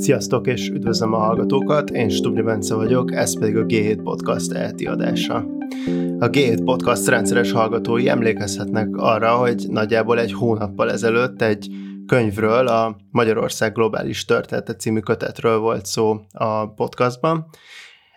Sziasztok, és üdvözlöm a hallgatókat, én Stubni Bence vagyok, ez pedig a G7 Podcast elti adása. A G7 Podcast rendszeres hallgatói emlékezhetnek arra, hogy nagyjából egy hónappal ezelőtt egy könyvről, a Magyarország Globális Története című kötetről volt szó a podcastban.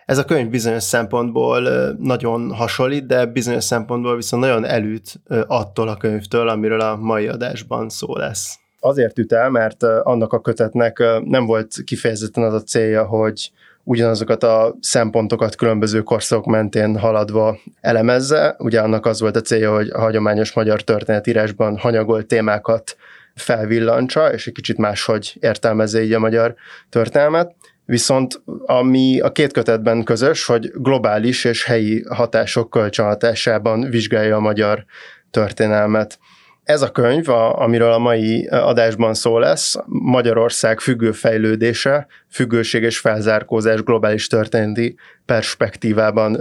Ez a könyv bizonyos szempontból nagyon hasonlít, de bizonyos szempontból viszont nagyon elüt attól a könyvtől, amiről a mai adásban szó lesz azért üt el, mert annak a kötetnek nem volt kifejezetten az a célja, hogy ugyanazokat a szempontokat különböző korszak mentén haladva elemezze. Ugye annak az volt a célja, hogy a hagyományos magyar történetírásban hanyagolt témákat felvillancsa, és egy kicsit máshogy értelmezze így a magyar történelmet. Viszont ami a két kötetben közös, hogy globális és helyi hatások kölcsönhatásában vizsgálja a magyar történelmet. Ez a könyv, a, amiről a mai adásban szó lesz, Magyarország függő fejlődése, függőség és felzárkózás globális történeti perspektívában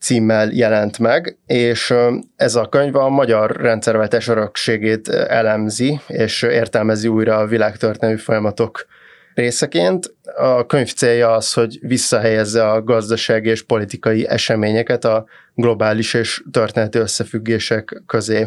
címmel jelent meg, és ez a könyv a magyar rendszerváltás örökségét elemzi, és értelmezi újra a világtörténelmi folyamatok részeként. A könyv célja az, hogy visszahelyezze a gazdasági és politikai eseményeket a globális és történeti összefüggések közé.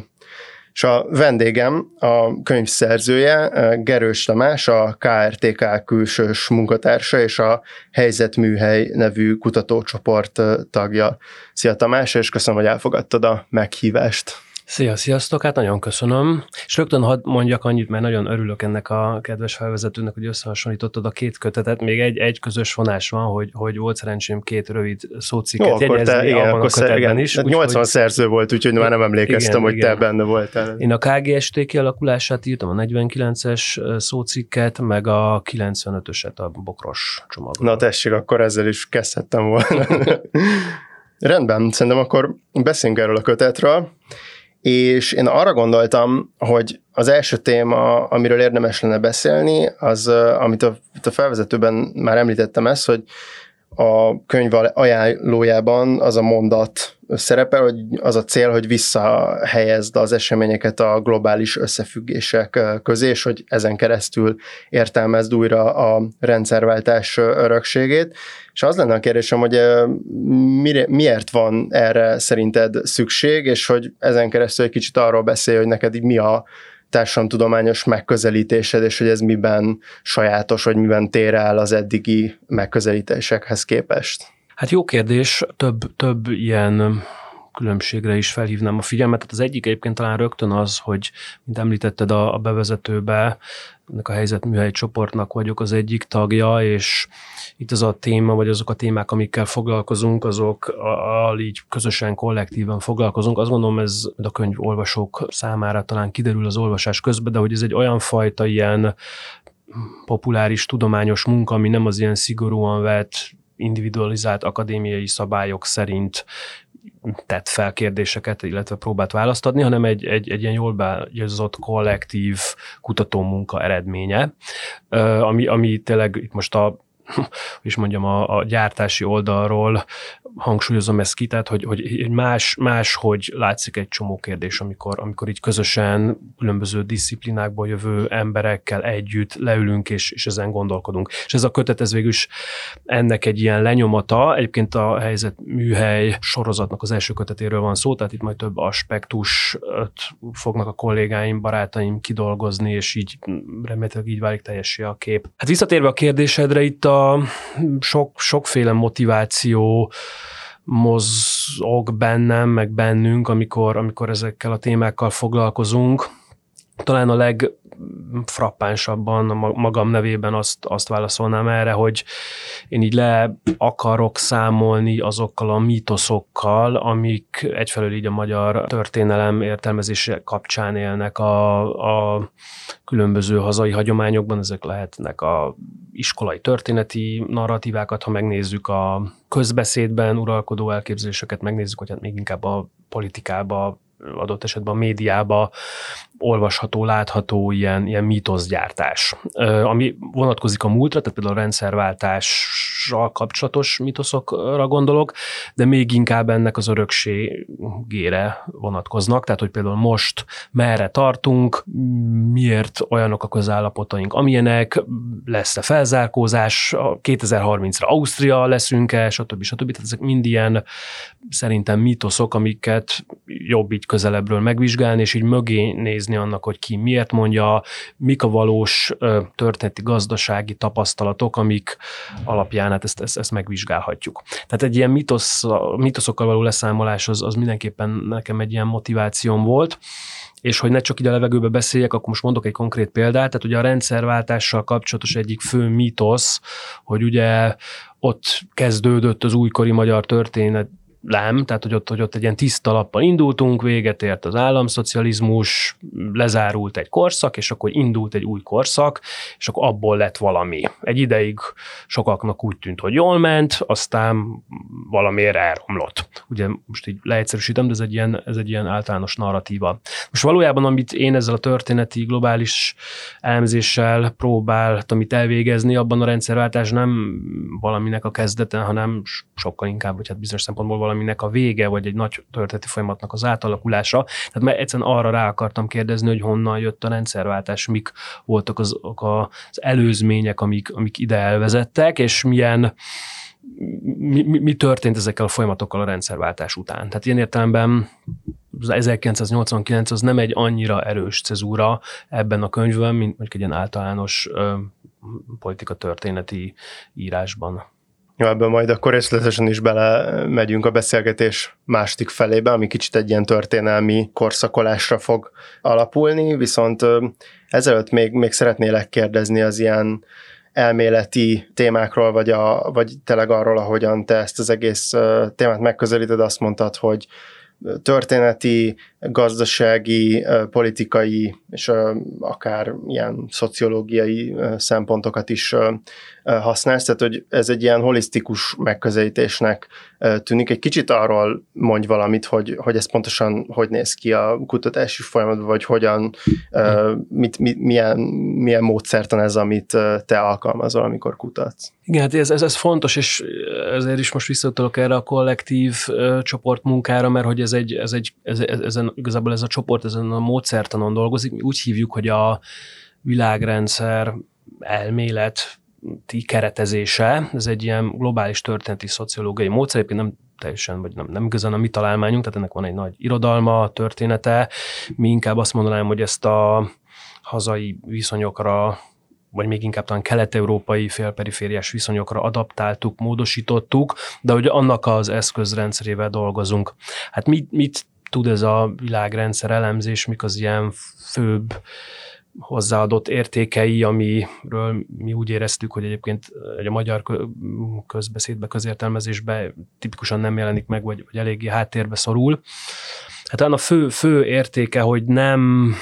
És a vendégem, a könyv szerzője, Gerős Tamás, a KRTK külsős munkatársa és a Helyzetműhely nevű kutatócsoport tagja. Szia Tamás, és köszönöm, hogy elfogadtad a meghívást. Szia, sziasztok, hát nagyon köszönöm. És rögtön hadd mondjak annyit, mert nagyon örülök ennek a kedves felvezetőnek, hogy összehasonlítottad a két kötetet. Még egy, egy közös vonás van, hogy, hogy volt szerencsém két rövid szócikket Jó, jegyezni te, igen, abban a kötetben igen, is. Hát úgy, 80 hogy, szerző volt, úgyhogy már nem emlékeztem, igen, hogy igen. te benne voltál. Én a KGST kialakulását írtam, a 49-es szócikket, meg a 95-öset a bokros csomagban. Na tessék, akkor ezzel is kezdhettem volna. Rendben, szerintem akkor beszéljünk erről a kötetről. És én arra gondoltam, hogy az első téma, amiről érdemes lenne beszélni, az, amit a, a felvezetőben már említettem ezt, hogy a könyv ajánlójában az a mondat szerepel, hogy az a cél, hogy visszahelyezd az eseményeket a globális összefüggések közé, és hogy ezen keresztül értelmezd újra a rendszerváltás örökségét. És az lenne a kérdésem, hogy miért van erre szerinted szükség, és hogy ezen keresztül egy kicsit arról beszél, hogy neked mi a társadalomtudományos megközelítésed, és hogy ez miben sajátos, vagy miben tér el az eddigi megközelítésekhez képest? Hát jó kérdés, több, több ilyen különbségre is felhívnám a figyelmet. Tehát az egyik egyébként talán rögtön az, hogy, mint említetted a, a bevezetőbe, ennek a helyzetműhely csoportnak vagyok az egyik tagja, és itt az a téma, vagy azok a témák, amikkel foglalkozunk, azok a, így közösen, kollektíven foglalkozunk. Azt gondolom, ez a könyv olvasók számára talán kiderül az olvasás közben, de hogy ez egy olyan fajta ilyen populáris tudományos munka, ami nem az ilyen szigorúan vett individualizált akadémiai szabályok szerint tett fel kérdéseket, illetve próbált választ adni, hanem egy, egy, egy ilyen jól beágyazott kollektív kutatómunka eredménye, ami, ami tényleg itt most a is mondjam, a, a gyártási oldalról hangsúlyozom ezt ki, tehát hogy, hogy más, más, hogy látszik egy csomó kérdés, amikor, amikor így közösen különböző disziplinákból jövő emberekkel együtt leülünk és, és ezen gondolkodunk. És ez a kötet, ez végül is ennek egy ilyen lenyomata, egyébként a helyzet műhely sorozatnak az első kötetéről van szó, tehát itt majd több aspektus fognak a kollégáim, barátaim kidolgozni, és így remélhetőleg így válik teljesen a kép. Hát visszatérve a kérdésedre, itt a sok, sokféle motiváció, mozog bennem, meg bennünk, amikor, amikor ezekkel a témákkal foglalkozunk. Talán a leg, frappánsabban a magam nevében azt, azt válaszolnám erre, hogy én így le akarok számolni azokkal a mítoszokkal, amik egyfelől így a magyar történelem értelmezése kapcsán élnek a, a különböző hazai hagyományokban, ezek lehetnek a iskolai történeti narratívákat, ha megnézzük a közbeszédben uralkodó elképzeléseket, megnézzük, hogy hát még inkább a politikába adott esetben a médiába olvasható, látható ilyen, ilyen mítoszgyártás, ami vonatkozik a múltra, tehát például a rendszerváltás rendszerváltással kapcsolatos mitoszokra gondolok, de még inkább ennek az örökségére vonatkoznak, tehát hogy például most merre tartunk, miért olyanok a közállapotaink, amilyenek, lesz-e felzárkózás, 2030-ra Ausztria leszünk-e, stb. stb. Tehát ezek mind ilyen szerintem mitoszok, amiket jobb így közelebbről megvizsgálni, és így mögé nézni annak, hogy ki miért mondja, mik a valós történeti gazdasági tapasztalatok, amik alapján hát ezt, ezt, ezt megvizsgálhatjuk. Tehát egy ilyen mitosz, mitoszokkal való leszámolás az, az mindenképpen nekem egy ilyen motivációm volt, és hogy ne csak így a levegőbe beszéljek, akkor most mondok egy konkrét példát, tehát ugye a rendszerváltással kapcsolatos egyik fő mítosz, hogy ugye ott kezdődött az újkori magyar történet nem, tehát hogy ott, hogy ott egy ilyen tiszta lappal indultunk, véget ért az államszocializmus, lezárult egy korszak, és akkor indult egy új korszak, és akkor abból lett valami. Egy ideig sokaknak úgy tűnt, hogy jól ment, aztán valamiért elromlott. Ugye most így leegyszerűsítem, de ez egy ilyen, ez egy ilyen általános narratíva. Most valójában, amit én ezzel a történeti globális elemzéssel próbáltam itt elvégezni, abban a rendszerváltás nem valaminek a kezdete, hanem sokkal inkább, hogy hát bizonyos szempontból valaminek a vége, vagy egy nagy történeti folyamatnak az átalakulása. Tehát mert egyszerűen arra rá akartam kérdezni, hogy honnan jött a rendszerváltás, mik voltak az, az előzmények, amik, amik ide elvezettek, és milyen mi, mi, mi történt ezekkel a folyamatokkal a rendszerváltás után. Tehát ilyen értelemben az 1989 az nem egy annyira erős cezúra ebben a könyvben, mint mondjuk egy ilyen általános ö, politika történeti írásban. Jó, ebből majd akkor részletesen is bele megyünk a beszélgetés második felébe, ami kicsit egy ilyen történelmi korszakolásra fog alapulni, viszont ezelőtt még, még szeretnélek kérdezni az ilyen elméleti témákról, vagy, a, vagy tényleg arról, ahogyan te ezt az egész témát megközelíted, azt mondtad, hogy történeti, gazdasági, politikai és akár ilyen szociológiai szempontokat is használsz, tehát hogy ez egy ilyen holisztikus megközelítésnek tűnik. Egy kicsit arról mondj valamit, hogy, hogy ez pontosan hogy néz ki a kutatási folyamatban, vagy hogyan, mit, mit, milyen, milyen módszertan ez, amit te alkalmazol, amikor kutatsz. Igen, hát ez, ez, ez fontos, és ezért is most visszatolok erre a kollektív csoportmunkára, mert hogy ez egy, ez egy ez, ez, ezen, igazából ez a csoport ezen a módszertanon dolgozik. Mi úgy hívjuk, hogy a világrendszer elmélet keretezése, ez egy ilyen globális történeti szociológiai módszer, egyébként nem teljesen, vagy nem, nem igazán a mi találmányunk, tehát ennek van egy nagy irodalma, története. Mi inkább azt mondanám, hogy ezt a hazai viszonyokra vagy még inkább talán kelet-európai félperifériás viszonyokra adaptáltuk, módosítottuk, de hogy annak az eszközrendszerével dolgozunk. Hát mit, mit tud ez a világrendszer elemzés, mik az ilyen főbb hozzáadott értékei, amiről mi úgy éreztük, hogy egyébként egy a magyar közbeszédbe, közértelmezésbe tipikusan nem jelenik meg, vagy, vagy eléggé háttérbe szorul. Hát a fő, fő értéke, hogy nem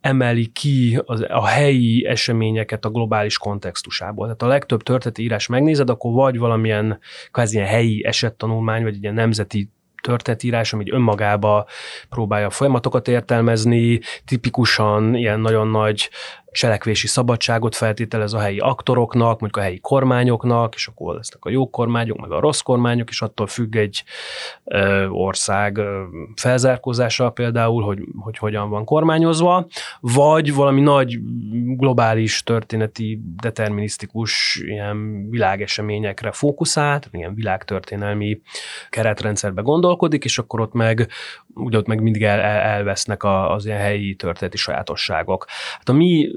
emeli ki az, a helyi eseményeket a globális kontextusából. Tehát a legtöbb történeti írás megnézed, akkor vagy valamilyen kvázi ilyen helyi esettanulmány, vagy egy ilyen nemzeti történetírás, ami önmagába próbálja a folyamatokat értelmezni, tipikusan ilyen nagyon nagy cselekvési szabadságot feltételez a helyi aktoroknak, mondjuk a helyi kormányoknak, és akkor lesznek a jó kormányok, meg a rossz kormányok, és attól függ egy ö, ország ö, felzárkózása például, hogy, hogy hogyan van kormányozva, vagy valami nagy globális történeti determinisztikus ilyen világeseményekre fókuszált, ilyen világtörténelmi keretrendszerbe gondolkodik, és akkor ott meg, ugye ott meg mindig el, el, elvesznek az ilyen helyi történeti sajátosságok. Hát a mi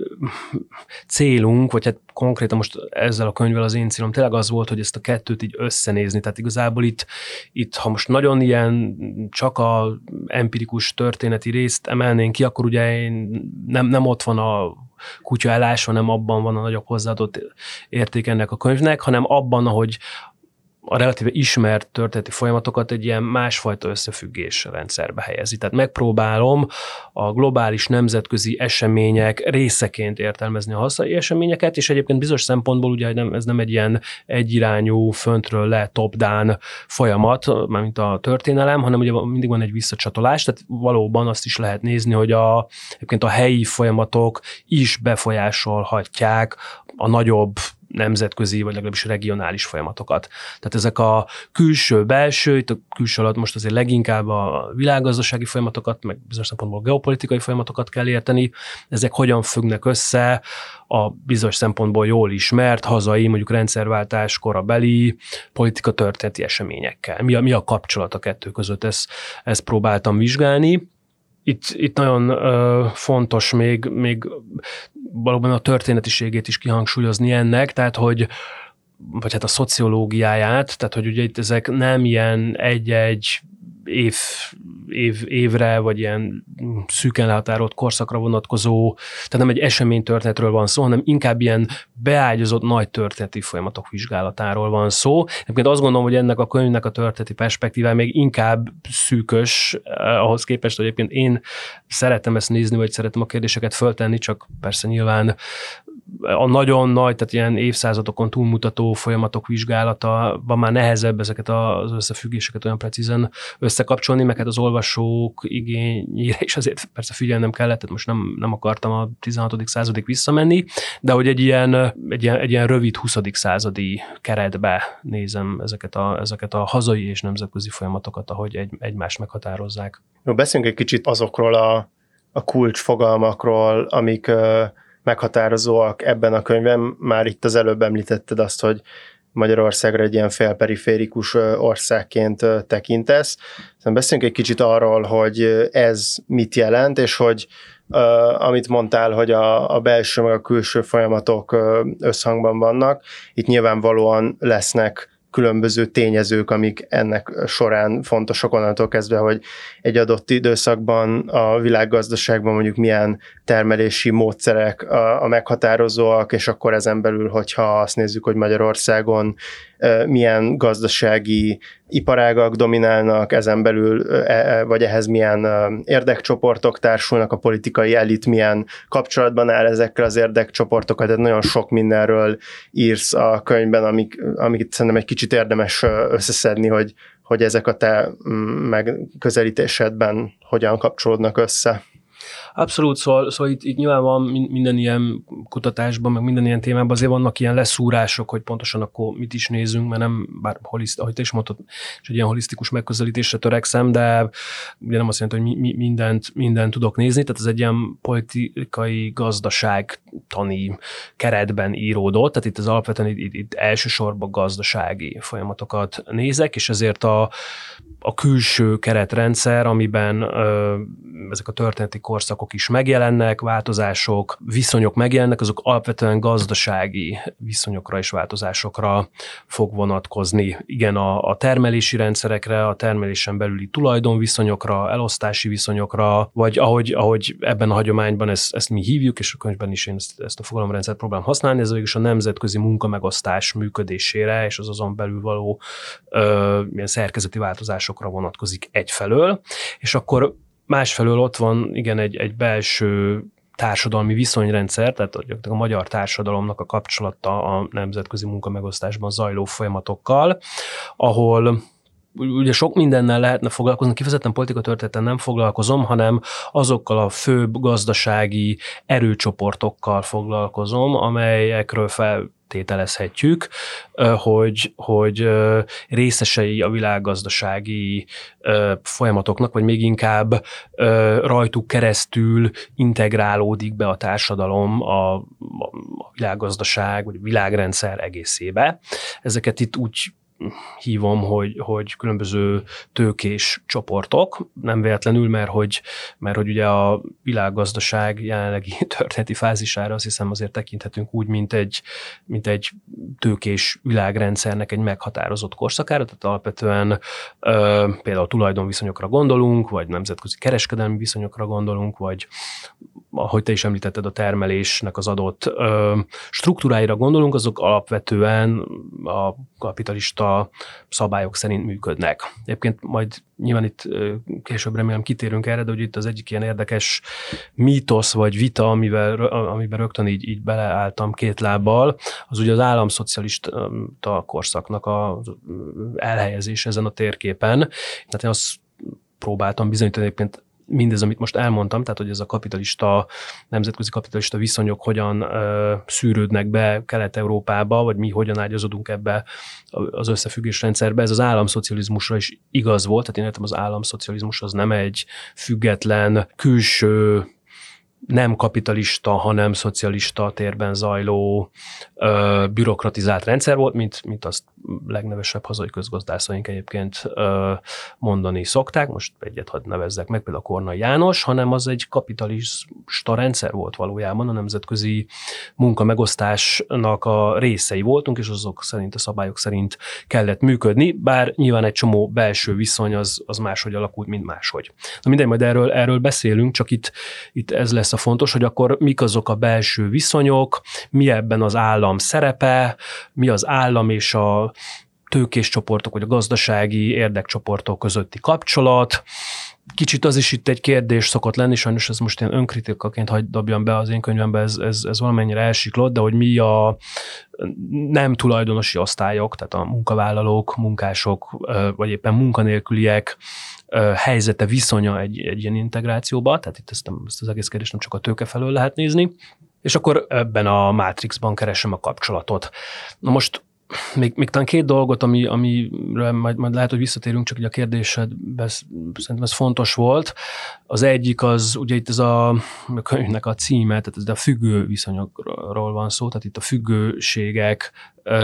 célunk, vagy hát konkrétan most ezzel a könyvvel az én célom tényleg az volt, hogy ezt a kettőt így összenézni. Tehát igazából itt, itt ha most nagyon ilyen csak a empirikus történeti részt emelnénk ki, akkor ugye én nem, nem ott van a kutya elás, hanem abban van a nagyobb hozzáadott érték ennek a könyvnek, hanem abban, ahogy a relatíve ismert történeti folyamatokat egy ilyen másfajta összefüggés rendszerbe helyezi. Tehát megpróbálom a globális nemzetközi események részeként értelmezni a hazai eseményeket, és egyébként bizonyos szempontból ugye nem, ez nem egy ilyen egyirányú, föntről le, top-down folyamat, mint a történelem, hanem ugye mindig van egy visszacsatolás, tehát valóban azt is lehet nézni, hogy a, egyébként a helyi folyamatok is befolyásolhatják a nagyobb nemzetközi, vagy legalábbis regionális folyamatokat. Tehát ezek a külső-belső, itt a külső alatt most azért leginkább a világgazdasági folyamatokat, meg bizonyos szempontból geopolitikai folyamatokat kell érteni, ezek hogyan függnek össze a bizonyos szempontból jól ismert hazai, mondjuk rendszerváltás korabeli politika történeti eseményekkel. Mi a, mi a kapcsolat a kettő között, ezt, ezt próbáltam vizsgálni itt, itt nagyon ö, fontos még, még valóban a történetiségét is kihangsúlyozni ennek, tehát hogy vagy hát a szociológiáját, tehát hogy ugye itt ezek nem ilyen egy-egy év, év, évre, vagy ilyen szűken határolt korszakra vonatkozó, tehát nem egy eseménytörténetről van szó, hanem inkább ilyen beágyazott nagy történeti folyamatok vizsgálatáról van szó. Egyébként azt gondolom, hogy ennek a könyvnek a történeti perspektívája még inkább szűkös eh, ahhoz képest, hogy egyébként én szeretem ezt nézni, vagy szeretem a kérdéseket föltenni, csak persze nyilván a nagyon nagy, tehát ilyen évszázadokon túlmutató folyamatok vizsgálata van már nehezebb ezeket az összefüggéseket olyan precízen összekapcsolni, meg hát az olvasók igényére is azért persze figyelnem kellett, tehát most nem, nem akartam a 16. századig visszamenni, de hogy egy ilyen, egy ilyen, egy ilyen rövid 20. századi keretbe nézem ezeket a, ezeket a hazai és nemzetközi folyamatokat, ahogy egy, egymást meghatározzák. Jó, beszéljünk egy kicsit azokról a, a kulcsfogalmakról, amik meghatározóak ebben a könyvben. Már itt az előbb említetted azt, hogy Magyarországra egy ilyen félperiférikus országként tekintesz. Szóval beszéljünk egy kicsit arról, hogy ez mit jelent, és hogy amit mondtál, hogy a, a belső meg a külső folyamatok összhangban vannak. Itt nyilvánvalóan lesznek különböző tényezők, amik ennek során fontosak onnantól kezdve, hogy egy adott időszakban a világgazdaságban mondjuk milyen termelési módszerek a, meghatározóak, és akkor ezen belül, hogyha azt nézzük, hogy Magyarországon milyen gazdasági iparágak dominálnak, ezen belül, e, e, vagy ehhez milyen érdekcsoportok társulnak, a politikai elit milyen kapcsolatban áll ezekkel az érdekcsoportokkal, tehát nagyon sok mindenről írsz a könyvben, amik, amiket szerintem egy kicsit érdemes összeszedni, hogy, hogy ezek a te megközelítésedben hogyan kapcsolódnak össze. Abszolút, szóval, szóval itt, itt nyilván van minden ilyen kutatásban, meg minden ilyen témában azért vannak ilyen leszúrások, hogy pontosan akkor mit is nézünk, mert nem, bár holiszt, ahogy te is mondtad, és egy ilyen holisztikus megközelítésre törekszem, de ugye nem azt jelenti, hogy mi, mi, mindent, mindent tudok nézni, tehát ez egy ilyen politikai gazdaságtani keretben íródott, tehát itt az alapvetően itt, itt elsősorban gazdasági folyamatokat nézek, és ezért a, a külső keretrendszer, amiben ö, ezek a történeti korszakok is megjelennek, változások, viszonyok megjelennek, azok alapvetően gazdasági viszonyokra és változásokra fog vonatkozni. Igen, a, a termelési rendszerekre, a termelésen belüli tulajdonviszonyokra, elosztási viszonyokra, vagy ahogy, ahogy ebben a hagyományban ezt, ezt mi hívjuk, és a könyvben is én ezt, ezt a fogalomrendszert próbálom használni, ez végül a nemzetközi munkamegosztás működésére és az azon belül való ö, ilyen szerkezeti változásokra vonatkozik egyfelől, és akkor Másfelől ott van, igen, egy, egy belső társadalmi viszonyrendszer, tehát a magyar társadalomnak a kapcsolata a nemzetközi munkamegosztásban zajló folyamatokkal, ahol ugye sok mindennel lehetne foglalkozni, kifejezetten politikatörténeten nem foglalkozom, hanem azokkal a főbb gazdasági erőcsoportokkal foglalkozom, amelyekről fel tételezhetjük, hogy, hogy részesei a világgazdasági folyamatoknak, vagy még inkább rajtuk keresztül integrálódik be a társadalom a, a világgazdaság, vagy a világrendszer egészébe. Ezeket itt úgy hívom, hogy, hogy különböző tőkés csoportok, nem véletlenül, mert hogy, mert hogy ugye a világgazdaság jelenlegi történeti fázisára azt hiszem azért tekinthetünk úgy, mint egy, mint egy tőkés világrendszernek egy meghatározott korszakára, tehát alapvetően ö, például tulajdonviszonyokra gondolunk, vagy nemzetközi kereskedelmi viszonyokra gondolunk, vagy ahogy te is említetted, a termelésnek az adott ö, struktúráira gondolunk, azok alapvetően a kapitalista szabályok szerint működnek. Egyébként majd nyilván itt később remélem kitérünk erre, de hogy itt az egyik ilyen érdekes mítosz vagy vita, amivel, amiben rögtön így, így beleálltam két lábbal, az ugye az államszocialista korszaknak az elhelyezés ezen a térképen. Tehát én azt próbáltam bizonyítani egyébként mindez, amit most elmondtam, tehát hogy ez a kapitalista, nemzetközi kapitalista viszonyok hogyan ö, szűrődnek be Kelet-Európába, vagy mi hogyan ágyazodunk ebbe az összefüggés rendszerbe, ez az államszocializmusra is igaz volt, tehát én értem az államszocializmus az nem egy független, külső nem kapitalista, hanem szocialista térben zajló ö, bürokratizált rendszer volt, mint, mint azt legnevesebb hazai közgazdászaink egyébként mondani szokták, most egyet hadd nevezzek meg, például Kornai János, hanem az egy kapitalista rendszer volt valójában, a nemzetközi munkamegosztásnak a részei voltunk, és azok szerint, a szabályok szerint kellett működni, bár nyilván egy csomó belső viszony az, az máshogy alakult, mint máshogy. Na mindegy, majd erről, erről beszélünk, csak itt, itt ez lesz a fontos, hogy akkor mik azok a belső viszonyok, mi ebben az állam szerepe, mi az állam és a tőkés csoportok, vagy a gazdasági érdekcsoportok közötti kapcsolat. Kicsit az is itt egy kérdés szokott lenni, sajnos ez most ilyen önkritikaként hagy dobjam be az én könyvembe, ez, ez, ez valamennyire elsiklott, de hogy mi a nem tulajdonosi osztályok, tehát a munkavállalók, munkások, vagy éppen munkanélküliek helyzete, viszonya egy, egy ilyen integrációba, tehát itt ezt, ezt az egész kérdést nem csak a tőke felől lehet nézni, és akkor ebben a Matrixban keresem a kapcsolatot. Na most még, még talán két dolgot, ami, amire majd, majd lehet, hogy visszatérünk, csak a kérdésedben szerintem ez fontos volt. Az egyik az, ugye itt ez a, a könyvnek a címe, tehát ez a függő viszonyokról van szó, tehát itt a függőségek,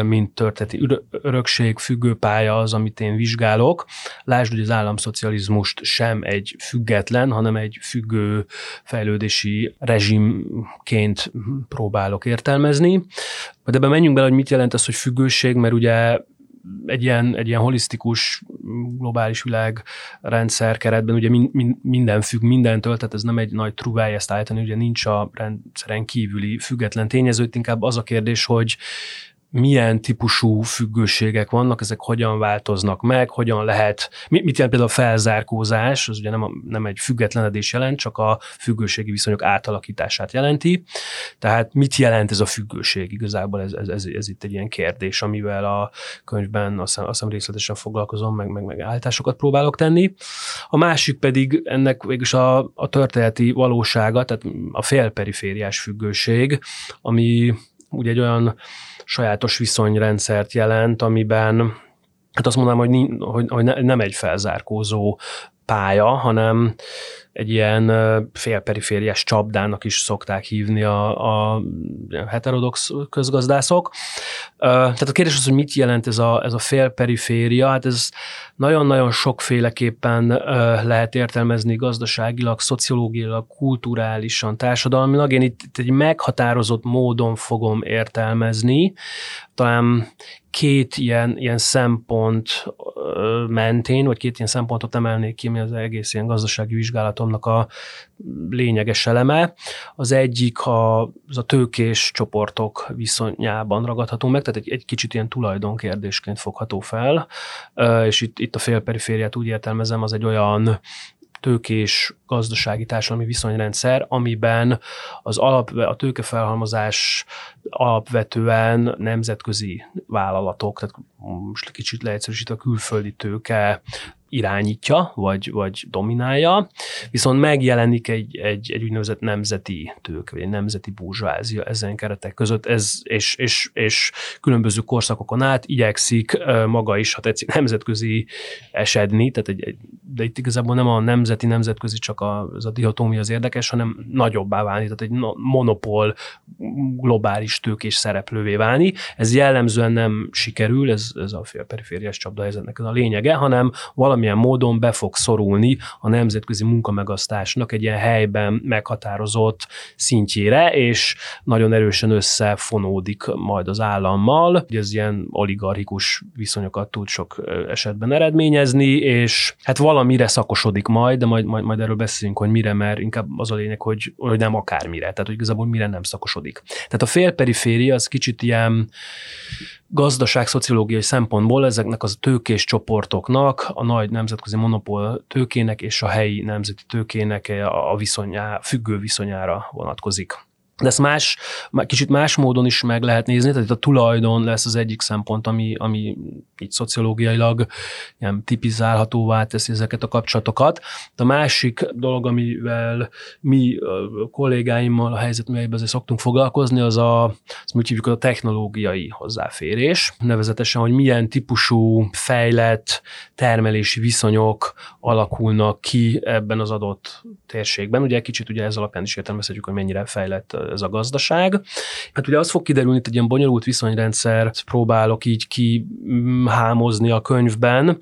mint történeti örökség, függőpálya az, amit én vizsgálok. Lásd, hogy az államszocializmust sem egy független, hanem egy függő fejlődési rezsimként próbálok értelmezni. De ebben menjünk bele, hogy mit jelent ez, hogy függőség, mert ugye egy ilyen, egy ilyen holisztikus, globális világrendszer keretben ugye min, min, minden függ mindentől, tehát ez nem egy nagy truváj ezt állítani, ugye nincs a rendszeren kívüli független tényező, inkább az a kérdés, hogy milyen típusú függőségek vannak, ezek hogyan változnak meg, hogyan lehet, mit jelent például a felzárkózás, az ugye nem, a, nem egy függetlenedés jelent, csak a függőségi viszonyok átalakítását jelenti. Tehát mit jelent ez a függőség? Igazából ez, ez, ez, ez itt egy ilyen kérdés, amivel a könyvben azt hiszem részletesen foglalkozom, meg, meg, meg állításokat próbálok tenni. A másik pedig ennek végülis a, a történeti valósága, tehát a félperifériás függőség, ami ugye egy olyan sajátos viszonyrendszert jelent, amiben hát azt mondanám, hogy, hogy, hogy nem egy felzárkózó pálya, hanem egy ilyen félperifériás csapdának is szokták hívni a, a heterodox közgazdászok. Tehát a kérdés az, hogy mit jelent ez a, ez a félperiféria, hát ez nagyon-nagyon sokféleképpen lehet értelmezni gazdaságilag, szociológiailag, kulturálisan, társadalmilag. Én itt, itt egy meghatározott módon fogom értelmezni. Talán két ilyen, ilyen szempont mentén, vagy két ilyen szempontot emelnék ki, ami az egész ilyen gazdasági vizsgálatomnak a lényeges eleme. Az egyik a, az a tőkés csoportok viszonyában ragadható meg, tehát egy, egy kicsit ilyen tulajdonkérdésként fogható fel, és itt, itt a félperifériát úgy értelmezem, az egy olyan tőkés gazdasági társadalmi viszonyrendszer, amiben az alap, a tőkefelhalmozás alapvetően nemzetközi vállalatok, tehát most kicsit leegyszerűsít a külföldi tőke irányítja, vagy, vagy dominálja, viszont megjelenik egy, egy, egy úgynevezett nemzeti tők, vagy egy nemzeti burzsázia ezen keretek között, ez, és, és, és különböző korszakokon át igyekszik maga is, ha tetszik, nemzetközi esedni, tehát egy, egy, de itt igazából nem a nemzeti, nemzetközi csak a, az a dihotómia az érdekes, hanem nagyobbá válni, tehát egy monopól globális tőkés szereplővé válni. Ez jellemzően nem sikerül, ez, ez a félperifériás csapdahelyzetnek a lényege, hanem valami valamilyen módon be fog szorulni a nemzetközi munkamegasztásnak egy ilyen helyben meghatározott szintjére, és nagyon erősen összefonódik majd az állammal. Ez ilyen oligarchikus viszonyokat tud sok esetben eredményezni, és hát valamire szakosodik majd, de majd, majd, majd erről beszélünk, hogy mire, mert inkább az a lényeg, hogy, hogy nem akármire, tehát hogy igazából mire nem szakosodik. Tehát a félperiféria az kicsit ilyen gazdaság-szociológiai szempontból ezeknek az tőkés csoportoknak, a nagy nemzetközi monopól tőkének és a helyi nemzeti tőkének a viszonyá, függő viszonyára vonatkozik. De ezt más, kicsit más módon is meg lehet nézni, tehát itt a tulajdon lesz az egyik szempont, ami, ami így szociológiailag ilyen tipizálhatóvá teszi ezeket a kapcsolatokat. De a másik dolog, amivel mi a kollégáimmal a helyzetműhelyben azért szoktunk foglalkozni, az a, azt úgy hívjuk, a technológiai hozzáférés. Nevezetesen, hogy milyen típusú fejlett termelési viszonyok alakulnak ki ebben az adott térségben. Ugye kicsit ugye ez alapján is értelmezhetjük, hogy mennyire fejlett ez a gazdaság. Hát ugye az fog kiderülni, hogy egy ilyen bonyolult viszonyrendszert próbálok így kihámozni a könyvben,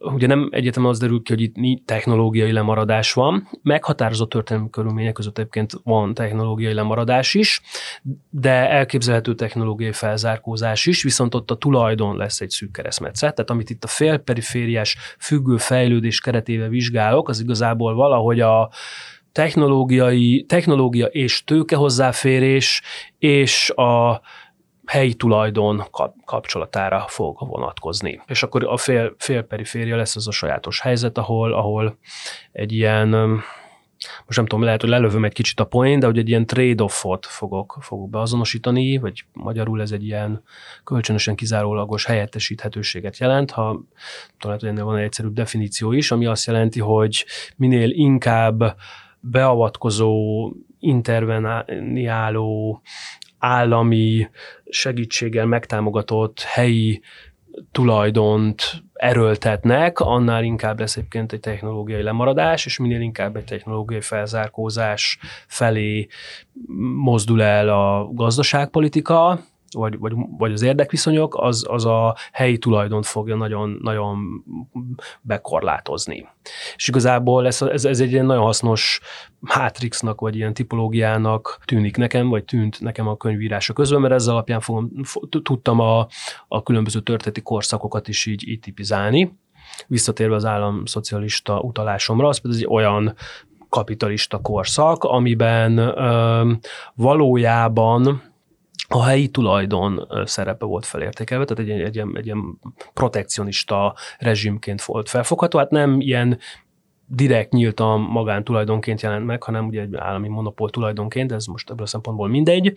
ugye nem egyetem az derül ki, hogy itt technológiai lemaradás van. Meghatározott történelmi körülmények között egyébként van technológiai lemaradás is, de elképzelhető technológiai felzárkózás is, viszont ott a tulajdon lesz egy szűk keresztmetszet. Tehát amit itt a félperifériás függő fejlődés keretével vizsgálok, az igazából valahogy a technológiai, technológia és tőke hozzáférés és a helyi tulajdon kapcsolatára fog vonatkozni. És akkor a fél, fél periféria lesz az a sajátos helyzet, ahol, ahol egy ilyen most nem tudom, lehet, hogy lelövöm egy kicsit a point, de hogy egy ilyen trade-offot fogok, fogok beazonosítani, vagy magyarul ez egy ilyen kölcsönösen kizárólagos helyettesíthetőséget jelent, ha talán ennél van egy egyszerűbb definíció is, ami azt jelenti, hogy minél inkább beavatkozó, interveniáló, állami segítséggel megtámogatott helyi tulajdont erőltetnek, annál inkább lesz egyébként egy technológiai lemaradás, és minél inkább egy technológiai felzárkózás felé mozdul el a gazdaságpolitika, vagy, vagy, vagy az érdekviszonyok, az, az a helyi tulajdont fogja nagyon, nagyon bekorlátozni. És igazából ez, ez, ez egy ilyen nagyon hasznos mátrixnak, vagy ilyen tipológiának tűnik nekem, vagy tűnt nekem a könyvírása közben, mert ezzel alapján fogom, tudtam a, a különböző történeti korszakokat is így, így tipizálni. Visszatérve az államszocialista utalásomra, az pedig egy olyan kapitalista korszak, amiben ö, valójában a helyi tulajdon szerepe volt felértékelve, tehát egy, egy, egy, egy ilyen protekcionista rezsimként volt felfogható, hát nem ilyen direkt nyíltan magántulajdonként jelent meg, hanem ugye egy állami monopól tulajdonként, ez most ebből a szempontból mindegy.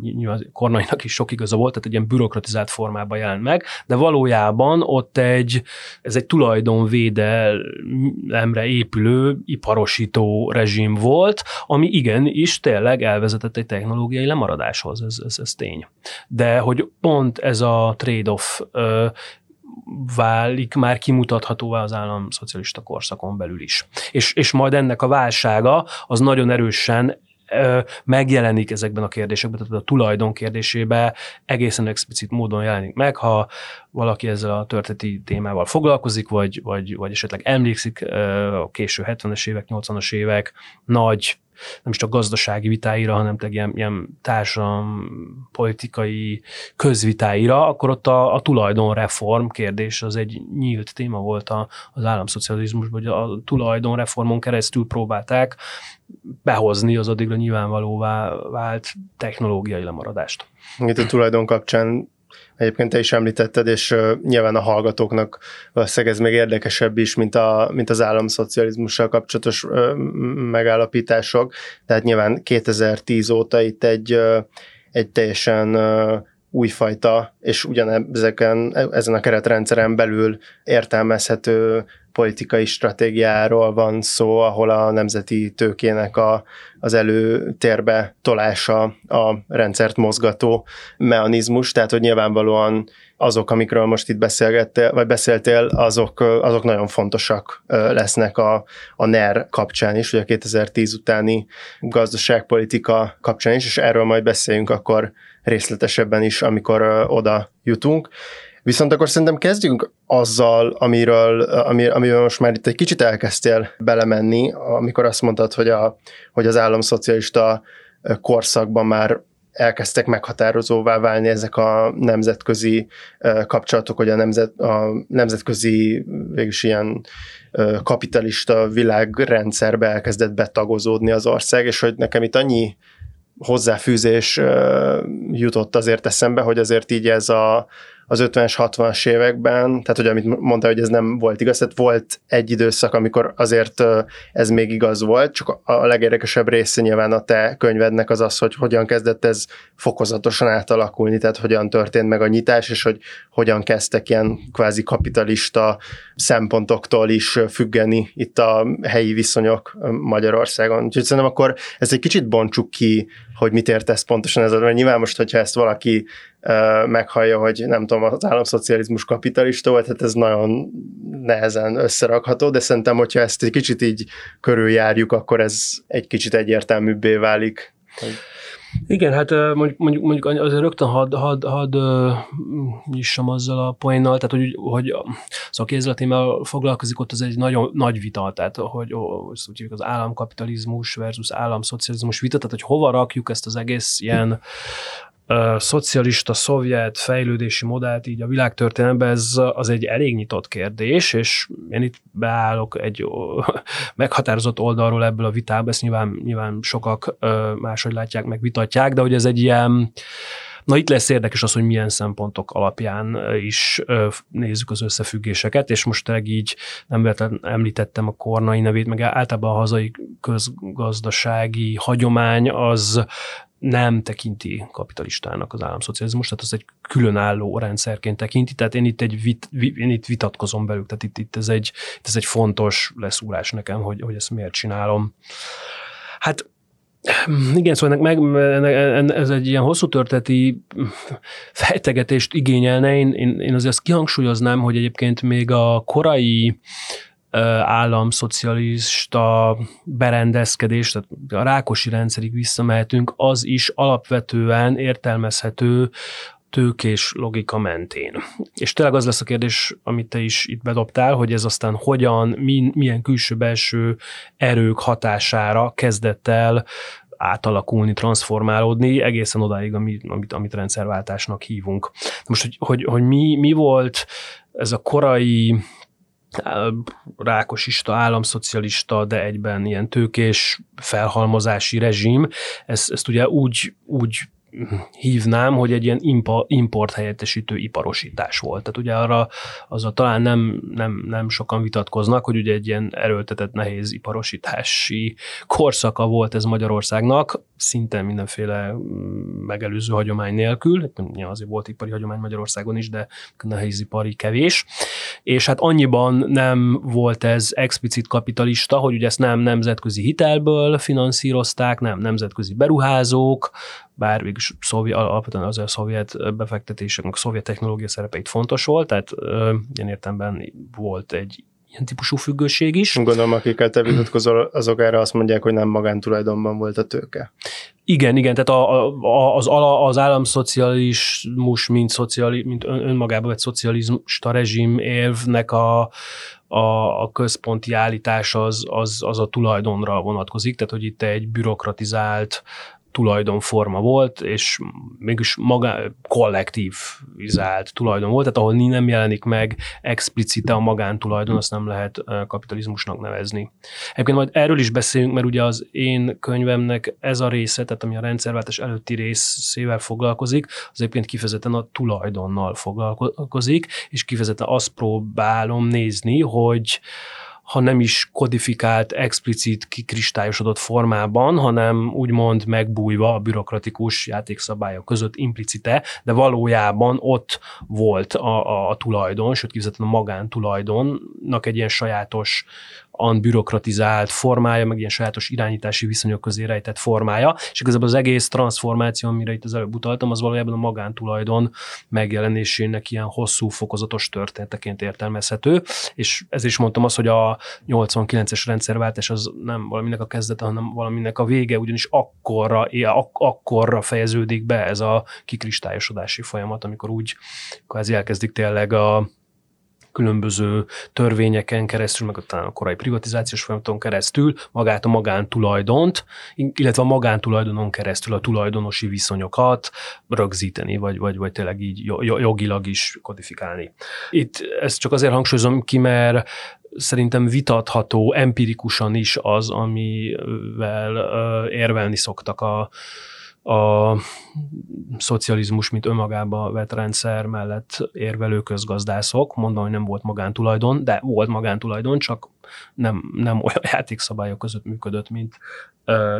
Nyilván Kornainak is sok igaza volt, tehát egy ilyen bürokratizált formában jelent meg, de valójában ott egy, ez egy tulajdonvédelemre épülő, iparosító rezsim volt, ami igen is tényleg elvezetett egy technológiai lemaradáshoz, ez, ez, ez tény. De hogy pont ez a trade-off válik már kimutathatóvá az állam szocialista korszakon belül is. És, és majd ennek a válsága az nagyon erősen megjelenik ezekben a kérdésekben, tehát a tulajdon kérdésébe egészen explicit módon jelenik meg, ha valaki ezzel a történeti témával foglalkozik, vagy, vagy, vagy esetleg emlékszik a késő 70-es évek, 80-as évek nagy nem is csak gazdasági vitáira, hanem ilyen, ilyen társadalom politikai közvitáira, akkor ott a, a tulajdonreform kérdés az egy nyílt téma volt a, az államszocializmusban, hogy a tulajdonreformon keresztül próbálták behozni az addigra nyilvánvalóvá vált technológiai lemaradást. Itt a tulajdon kapcsán Egyébként te is említetted, és nyilván a hallgatóknak valószínűleg ez még érdekesebb is, mint, a, mint az államszocializmussal kapcsolatos megállapítások. Tehát nyilván 2010 óta itt egy, egy teljesen újfajta, és ugyanezeken, ezen a keretrendszeren belül értelmezhető politikai stratégiáról van szó, ahol a nemzeti tőkének a, az előtérbe tolása a rendszert mozgató mechanizmus, tehát hogy nyilvánvalóan azok, amikről most itt beszélgettél, vagy beszéltél, azok, azok nagyon fontosak lesznek a, a NER kapcsán is, vagy a 2010 utáni gazdaságpolitika kapcsán is, és erről majd beszéljünk akkor részletesebben is, amikor oda jutunk. Viszont akkor szerintem kezdjünk azzal, amiről, ami, amiről most már itt egy kicsit elkezdtél belemenni, amikor azt mondtad, hogy, a, hogy az államszocialista korszakban már elkezdtek meghatározóvá válni ezek a nemzetközi kapcsolatok, hogy a, nemzet, a nemzetközi végülis ilyen kapitalista világrendszerbe elkezdett betagozódni az ország, és hogy nekem itt annyi hozzáfűzés jutott azért eszembe, hogy azért így ez a, az 50-es, 60-as években, tehát hogy amit mondta, hogy ez nem volt igaz, tehát volt egy időszak, amikor azért ez még igaz volt, csak a legérdekesebb része nyilván a te könyvednek az az, hogy hogyan kezdett ez fokozatosan átalakulni, tehát hogyan történt meg a nyitás, és hogy hogyan kezdtek ilyen kvázi kapitalista szempontoktól is függeni itt a helyi viszonyok Magyarországon. Úgyhogy szerintem akkor ez egy kicsit bontsuk ki, hogy mit értesz pontosan ez, mert nyilván most, hogyha ezt valaki meghallja, hogy nem tudom, az államszocializmus kapitalista volt, hát ez nagyon nehezen összerakható, de szerintem, hogyha ezt egy kicsit így körüljárjuk, akkor ez egy kicsit egyértelműbbé válik. Igen, hát mondjuk, mondjuk, mondjuk azért rögtön hadd had, had, nyissam azzal a poénnal, tehát hogy, hogy az, aki kézletémmel foglalkozik, ott az egy nagyon nagy vita, tehát hogy úgy az államkapitalizmus versus államszocializmus vita, tehát hogy hova rakjuk ezt az egész ilyen szocialista, szovjet fejlődési modellt így a világtörténelemben, ez az egy elég nyitott kérdés, és én itt beállok egy meghatározott oldalról ebből a vitába, ezt nyilván, nyilván sokak máshogy látják, meg vitatják, de hogy ez egy ilyen Na itt lesz érdekes az, hogy milyen szempontok alapján is nézzük az összefüggéseket, és most tényleg így nem említettem a kornai nevét, meg általában a hazai közgazdasági hagyomány az nem tekinti kapitalistának az államszocializmus, tehát az egy különálló rendszerként tekinti, tehát én itt, egy vit, én itt vitatkozom velük, tehát itt, itt ez, egy, itt ez egy fontos leszúrás nekem, hogy, hogy ezt miért csinálom. Hát igen, szóval ennek meg, ez egy ilyen hosszú történeti fejtegetést igényelne. Én, én, én azért azt kihangsúlyoznám, hogy egyébként még a korai államszocialista berendezkedés, tehát a rákosi rendszerig visszamehetünk, az is alapvetően értelmezhető tőkés logika mentén. És tényleg az lesz a kérdés, amit te is itt bedobtál, hogy ez aztán hogyan, milyen külső-belső erők hatására kezdett el átalakulni, transformálódni egészen odáig, amit, amit, amit rendszerváltásnak hívunk. Most, hogy, hogy, hogy mi, mi volt ez a korai rákosista, államszocialista, de egyben ilyen tőkés felhalmozási rezsim, ezt, ezt ugye úgy, úgy hívnám, hogy egy ilyen import helyettesítő iparosítás volt. Tehát ugye arra az a talán nem, nem, nem sokan vitatkoznak, hogy ugye egy ilyen erőltetett nehéz iparosítási korszaka volt ez Magyarországnak, szinte mindenféle mm, megelőző hagyomány nélkül, ja, azért volt ipari hagyomány Magyarországon is, de nehézipari kevés, és hát annyiban nem volt ez explicit kapitalista, hogy ugye ezt nem nemzetközi hitelből finanszírozták, nem nemzetközi beruházók, bár végül szovjet, alapvetően az a szovjet befektetések, a szovjet technológia szerepeit fontos volt, tehát ilyen értemben volt egy ilyen típusú függőség is. Gondolom, akikkel te vitatkozol, azok erre azt mondják, hogy nem magántulajdonban volt a tőke. Igen, igen, tehát a, a, az, ala, az államszocializmus, mint, szociali, mint ön, önmagában vett szocialista rezsim évnek a, a, a központi állítás az, az, az a tulajdonra vonatkozik, tehát hogy itt egy bürokratizált tulajdonforma volt, és mégis maga kollektívizált tulajdon volt, tehát ahol nem jelenik meg explicite a magántulajdon, azt nem lehet kapitalizmusnak nevezni. Egyébként majd erről is beszélünk, mert ugye az én könyvemnek ez a része, tehát ami a rendszerváltás előtti részével foglalkozik, az egyébként kifejezetten a tulajdonnal foglalkozik, és kifejezetten azt próbálom nézni, hogy ha nem is kodifikált, explicit, kikristályosodott formában, hanem úgymond megbújva a bürokratikus játékszabályok között implicite, de valójában ott volt a, a, a tulajdon, sőt kifejezetten a magántulajdonnak egy ilyen sajátos bürokratizált formája, meg ilyen sajátos irányítási viszonyok közé rejtett formája, és igazából az egész transformáció, amire itt az előbb utaltam, az valójában a magántulajdon megjelenésének ilyen hosszú, fokozatos történeteként értelmezhető, és ez is mondtam azt, hogy a 89-es rendszerváltás az nem valaminek a kezdete, hanem valaminek a vége, ugyanis akkorra, ak- akkorra fejeződik be ez a kikristályosodási folyamat, amikor úgy kvázi elkezdik tényleg a különböző törvényeken keresztül, meg talán a korai privatizációs folyamaton keresztül magát a magántulajdont, illetve a magántulajdonon keresztül a tulajdonosi viszonyokat rögzíteni, vagy, vagy, vagy tényleg így jogilag is kodifikálni. Itt ezt csak azért hangsúlyozom ki, mert szerintem vitatható empirikusan is az, amivel érvelni szoktak a a szocializmus, mint önmagába vett rendszer mellett érvelő közgazdászok. Mondom, hogy nem volt magántulajdon, de volt magántulajdon, csak nem, nem olyan játékszabályok között működött, mint,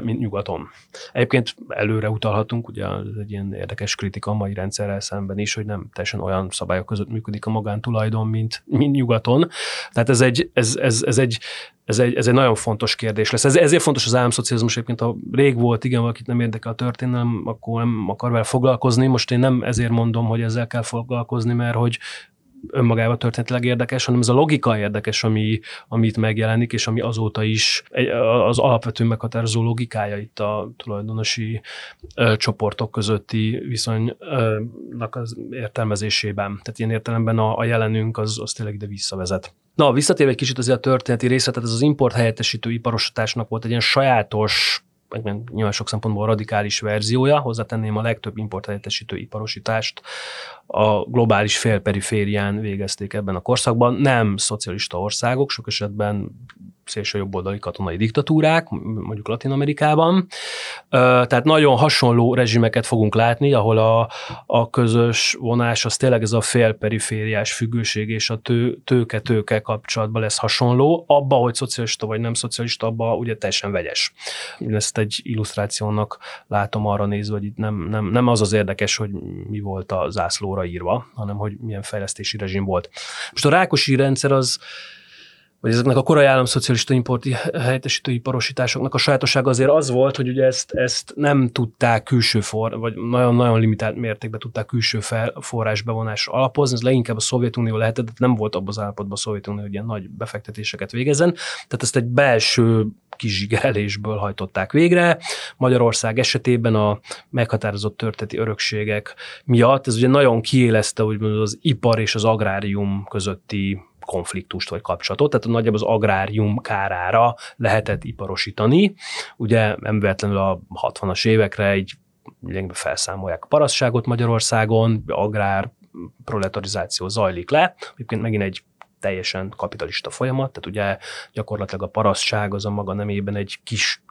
mint nyugaton. Egyébként előre utalhatunk, ugye ez egy ilyen érdekes kritika a mai rendszerrel szemben is, hogy nem teljesen olyan szabályok között működik a magántulajdon, mint, mint nyugaton. Tehát ez egy, ez, ez, ez egy ez egy, ez egy nagyon fontos kérdés lesz. Ez, ezért fontos az államszocializmus, egyébként ha rég volt, igen, valakit nem érdekel a történelem, akkor nem akar vele foglalkozni. Most én nem ezért mondom, hogy ezzel kell foglalkozni, mert hogy önmagában történetileg érdekes, hanem ez a logika érdekes, ami, amit megjelenik, és ami azóta is az alapvető meghatározó logikája itt a tulajdonosi ö, csoportok közötti viszonynak az értelmezésében. Tehát ilyen értelemben a, a jelenünk az, az tényleg ide visszavezet. Na, visszatérve egy kicsit azért a történeti részletet, ez az import helyettesítő iparosításnak volt egy ilyen sajátos nyilván sok szempontból radikális verziója, hozzátenném a legtöbb importhelyettesítő iparosítást a globális félperiférián végezték ebben a korszakban. Nem szocialista országok, sok esetben szélső jobboldali katonai diktatúrák, mondjuk Latin Amerikában. Tehát nagyon hasonló rezsimeket fogunk látni, ahol a, a közös vonás az tényleg ez a félperifériás függőség és a tő, tőke-tőke kapcsolatban lesz hasonló. Abba, hogy szocialista vagy nem szocialista, abba ugye teljesen vegyes. Én ezt egy illusztrációnak látom arra nézve, hogy itt nem, nem, nem az az érdekes, hogy mi volt a zászlóra írva, hanem hogy milyen fejlesztési rezsim volt. Most a rákosi rendszer az vagy ezeknek a korai államszocialista importi helyettesítő iparosításoknak a sajátossága azért az volt, hogy ugye ezt, ezt nem tudták külső for, vagy nagyon-nagyon limitált mértékben tudták külső fel, forrás bevonásra alapozni, ez leginkább a Szovjetunió lehetett, de nem volt abban az állapotban a Szovjetunió, hogy ilyen nagy befektetéseket végezzen, tehát ezt egy belső kizsigerelésből hajtották végre. Magyarország esetében a meghatározott történeti örökségek miatt ez ugye nagyon kiélezte úgymond az ipar és az agrárium közötti konfliktust vagy kapcsolatot, tehát nagyjából az agrárium kárára lehetett iparosítani. Ugye nem véletlenül a 60-as évekre egy lényegben felszámolják a parasztságot Magyarországon, agrár proletarizáció zajlik le. Egyébként megint egy teljesen kapitalista folyamat, tehát ugye gyakorlatilag a parasztság az a maga nemében egy kis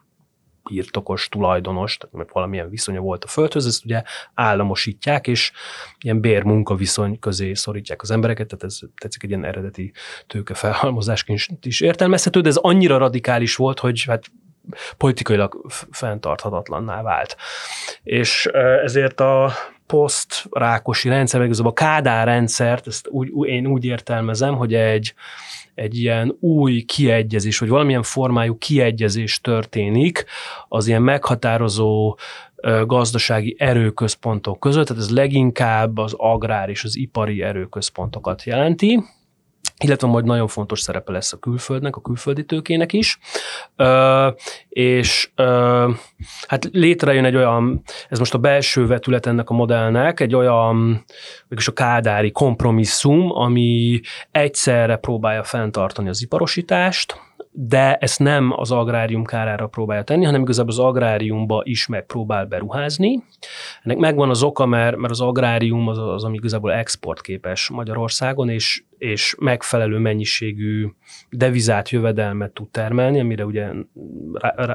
birtokos, tulajdonos, tehát mert valamilyen viszonya volt a földhöz, ezt ugye államosítják, és ilyen bér-munka viszony közé szorítják az embereket, tehát ez tetszik egy ilyen eredeti tőkefelhalmozásként is értelmezhető, de ez annyira radikális volt, hogy hát politikailag fenntarthatatlanná vált. És ezért a poszt-rákosi rendszer, meg a Kádár rendszert, ezt úgy, én úgy értelmezem, hogy egy, egy ilyen új kiegyezés, vagy valamilyen formájú kiegyezés történik az ilyen meghatározó gazdasági erőközpontok között, tehát ez leginkább az agrár és az ipari erőközpontokat jelenti, illetve majd nagyon fontos szerepe lesz a külföldnek, a külföldi tőkének is, ö, és ö, hát létrejön egy olyan, ez most a belső vetület ennek a modellnek, egy olyan, vagyis a kádári kompromisszum, ami egyszerre próbálja fenntartani az iparosítást, de ezt nem az agrárium kárára próbálja tenni, hanem igazából az agráriumba is megpróbál beruházni. Ennek megvan az oka, mert, mert az agrárium az, az, ami igazából exportképes Magyarországon, és, és megfelelő mennyiségű devizát, jövedelmet tud termelni, amire ugye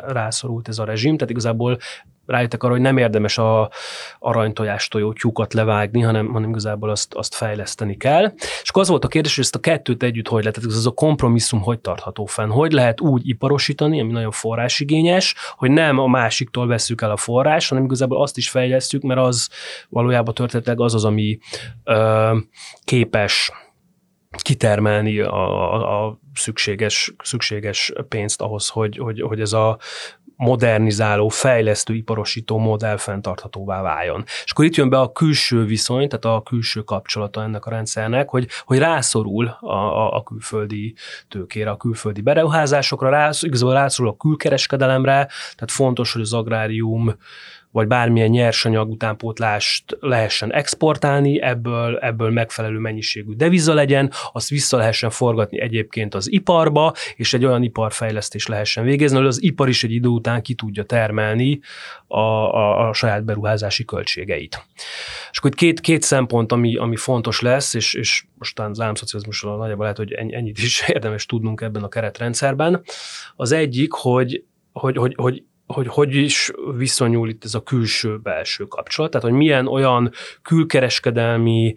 rászorult ez a rezsim, tehát igazából rájöttek arra, hogy nem érdemes a aranytojástoljó tyúkat levágni, hanem, hanem igazából azt, azt fejleszteni kell. És akkor az volt a kérdés, hogy ezt a kettőt együtt hogy lehet, ez a kompromisszum hogy tartható fenn, hogy lehet úgy iparosítani, ami nagyon forrásigényes, hogy nem a másiktól veszük el a forrás, hanem igazából azt is fejlesztjük, mert az valójában történetileg az az, ami ö, képes kitermelni a, a, szükséges, szükséges pénzt ahhoz, hogy, hogy, hogy ez a modernizáló, fejlesztő, iparosító modell fenntarthatóvá váljon. És akkor itt jön be a külső viszony, tehát a külső kapcsolata ennek a rendszernek, hogy, hogy rászorul a, a, a külföldi tőkére, a külföldi beruházásokra, rász, igazából rászorul a külkereskedelemre, tehát fontos, hogy az agrárium vagy bármilyen nyersanyag utánpótlást lehessen exportálni, ebből, ebből megfelelő mennyiségű deviza legyen, azt vissza lehessen forgatni egyébként az iparba, és egy olyan iparfejlesztés lehessen végezni, hogy az ipar is egy idő után ki tudja termelni a, a, a saját beruházási költségeit. És akkor két, két szempont, ami, ami fontos lesz, és, és mostan az államszocializmusról nagyjából lehet, hogy ennyit is érdemes tudnunk ebben a keretrendszerben. Az egyik, hogy, hogy, hogy, hogy hogy hogy is viszonyul itt ez a külső-belső kapcsolat, tehát hogy milyen olyan külkereskedelmi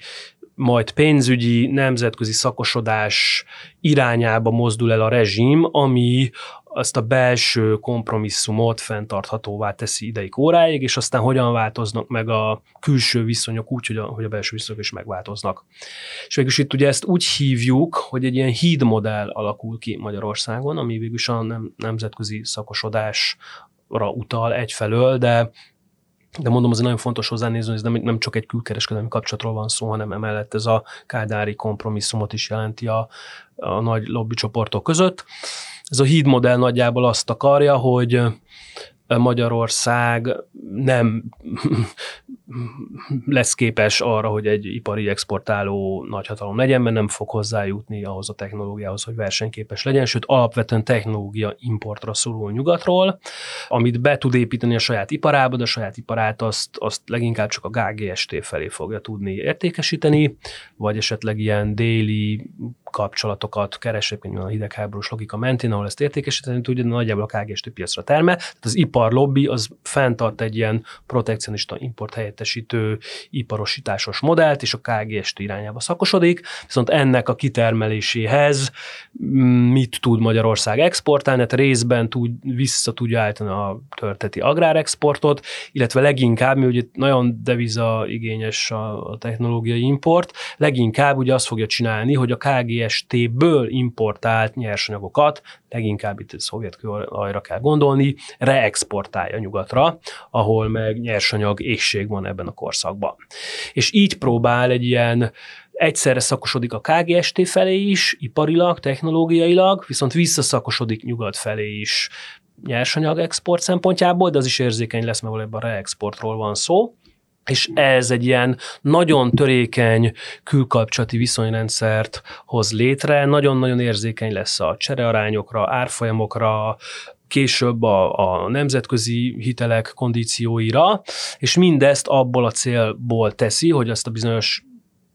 majd pénzügyi, nemzetközi szakosodás irányába mozdul el a rezsim, ami azt a belső kompromisszumot fenntarthatóvá teszi ideig óráig, és aztán hogyan változnak meg a külső viszonyok úgy, hogy a, hogy a belső viszonyok is megváltoznak. És végülis itt ugye ezt úgy hívjuk, hogy egy ilyen hídmodell alakul ki Magyarországon, ami végülis a nem, nemzetközi szakosodásra utal egyfelől, de de mondom, azért nagyon fontos hozzánézni, hogy ez nem, nem csak egy külkereskedelmi kapcsolatról van szó, hanem emellett ez a kádári kompromisszumot is jelenti a, a nagy lobbycsoportok között. Ez a híd modell nagyjából azt akarja, hogy Magyarország nem lesz képes arra, hogy egy ipari exportáló nagyhatalom legyen, mert nem fog hozzájutni ahhoz a technológiához, hogy versenyképes legyen, sőt alapvetően technológia importra szorul nyugatról, amit be tud építeni a saját iparába, de a saját iparát azt, azt leginkább csak a GGST felé fogja tudni értékesíteni, vagy esetleg ilyen déli kapcsolatokat keres, a hidegháborús logika mentén, ahol ezt értékesíteni tudja, de nagyjából a KGST piacra termel. Tehát az ipar lobby az fenntart egy ilyen protekcionista import helyettesítő iparosításos modellt, és a KGST irányába szakosodik, viszont ennek a kitermeléséhez mm, mit tud Magyarország exportálni, hát részben tud, vissza tudja állítani a történeti agrárexportot, illetve leginkább, mi ugye nagyon deviza igényes a, a technológiai import, leginkább ugye azt fogja csinálni, hogy a KGST-ből importált nyersanyagokat, leginkább itt a szovjet kőolajra kell gondolni, reexportálja nyugatra, ahol meg nyersanyag égség van ebben a korszakban. És így próbál egy ilyen egyszerre szakosodik a KGST felé is, iparilag, technológiailag, viszont visszaszakosodik nyugat felé is nyersanyag export szempontjából, de az is érzékeny lesz, mert valójában reexportról van szó és ez egy ilyen nagyon törékeny külkapcsolati viszonyrendszert hoz létre, nagyon-nagyon érzékeny lesz a cserearányokra, árfolyamokra, később a, a nemzetközi hitelek kondícióira, és mindezt abból a célból teszi, hogy azt a bizonyos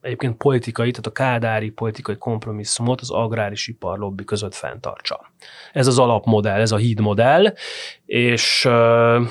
egyébként politikai, tehát a kádári politikai kompromisszumot az agráris iparlobbi között fenntartsa. Ez az alapmodell, ez a hídmodell, és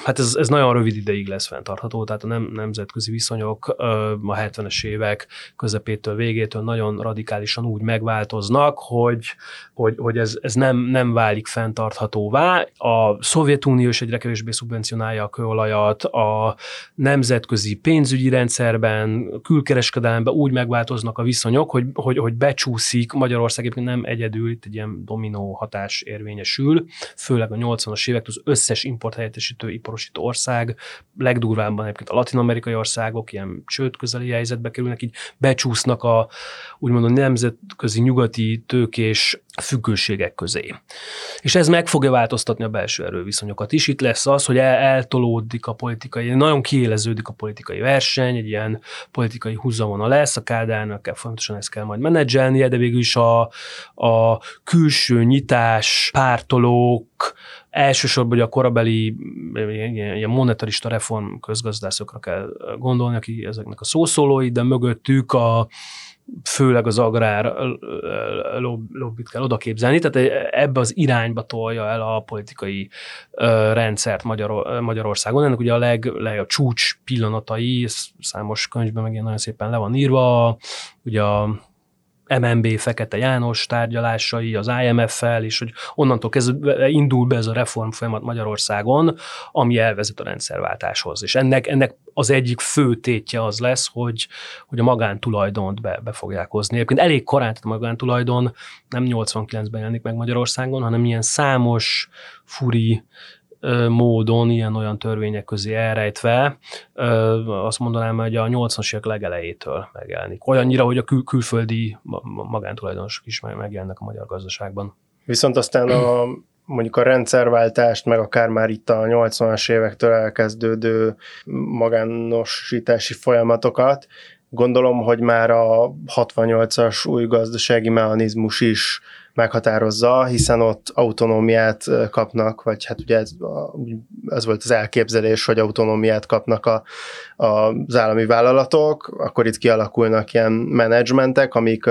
hát ez, ez nagyon rövid ideig lesz fenntartható, tehát a nem, nemzetközi viszonyok a 70-es évek közepétől, végétől nagyon radikálisan úgy megváltoznak, hogy, hogy, hogy ez, ez nem, nem válik fenntarthatóvá. A Szovjetunió is egyre kevésbé szubvencionálja a kőolajat, a nemzetközi pénzügyi rendszerben, külkereskedelemben úgy megváltoznak a viszonyok, hogy, hogy, hogy becsúszik, Magyarország egyébként nem egyedül, itt egy ilyen dominó hatás érvényesül, főleg a 80-as évek az összes importhelyettesítő, iparosító ország, legdurvábban egyébként a latin-amerikai országok ilyen csőd közeli helyzetbe kerülnek, így becsúsznak a úgymond a nemzetközi nyugati tőkés függőségek közé. És ez meg fogja változtatni a belső erőviszonyokat is. Itt lesz az, hogy el, eltolódik a politikai, nagyon kiéleződik a politikai verseny, egy ilyen politikai húzavona lesz, a Kádárnak kell fontosan ezt kell majd menedzselnie, de végül is a, a külső nyitás, pártolók, elsősorban hogy a korabeli ilyen, ilyen monetarista reform közgazdászokra kell gondolni, aki ezeknek a szószólói, de mögöttük a, főleg az agrár lobbit kell oda képzelni, tehát ebbe az irányba tolja el a politikai rendszert Magyar, Magyarországon. Ennek ugye a leg, leg a csúcs pillanatai, számos könyvben meg ilyen nagyon szépen le van írva, ugye a MNB Fekete János tárgyalásai az IMF-fel, és hogy onnantól kezdve indul be ez a reform folyamat Magyarországon, ami elvezet a rendszerváltáshoz. És ennek, ennek az egyik fő tétje az lesz, hogy, hogy a magántulajdont be, be fogják hozni. Egyébként elég korán, tehát a magántulajdon nem 89-ben jelenik meg Magyarországon, hanem ilyen számos furi módon, ilyen-olyan törvények közé elrejtve, azt mondanám, hogy a 80-as évek legelejétől megjelenik. Olyannyira, hogy a kül- külföldi magántulajdonosok is megjelennek a magyar gazdaságban. Viszont aztán a mondjuk a rendszerváltást, meg akár már itt a 80-as évektől elkezdődő magánosítási folyamatokat, gondolom, hogy már a 68-as új gazdasági mechanizmus is meghatározza, hiszen ott autonómiát kapnak, vagy hát ugye ez, ez volt az elképzelés, hogy autonómiát kapnak a, a, az állami vállalatok, akkor itt kialakulnak ilyen menedzsmentek, amik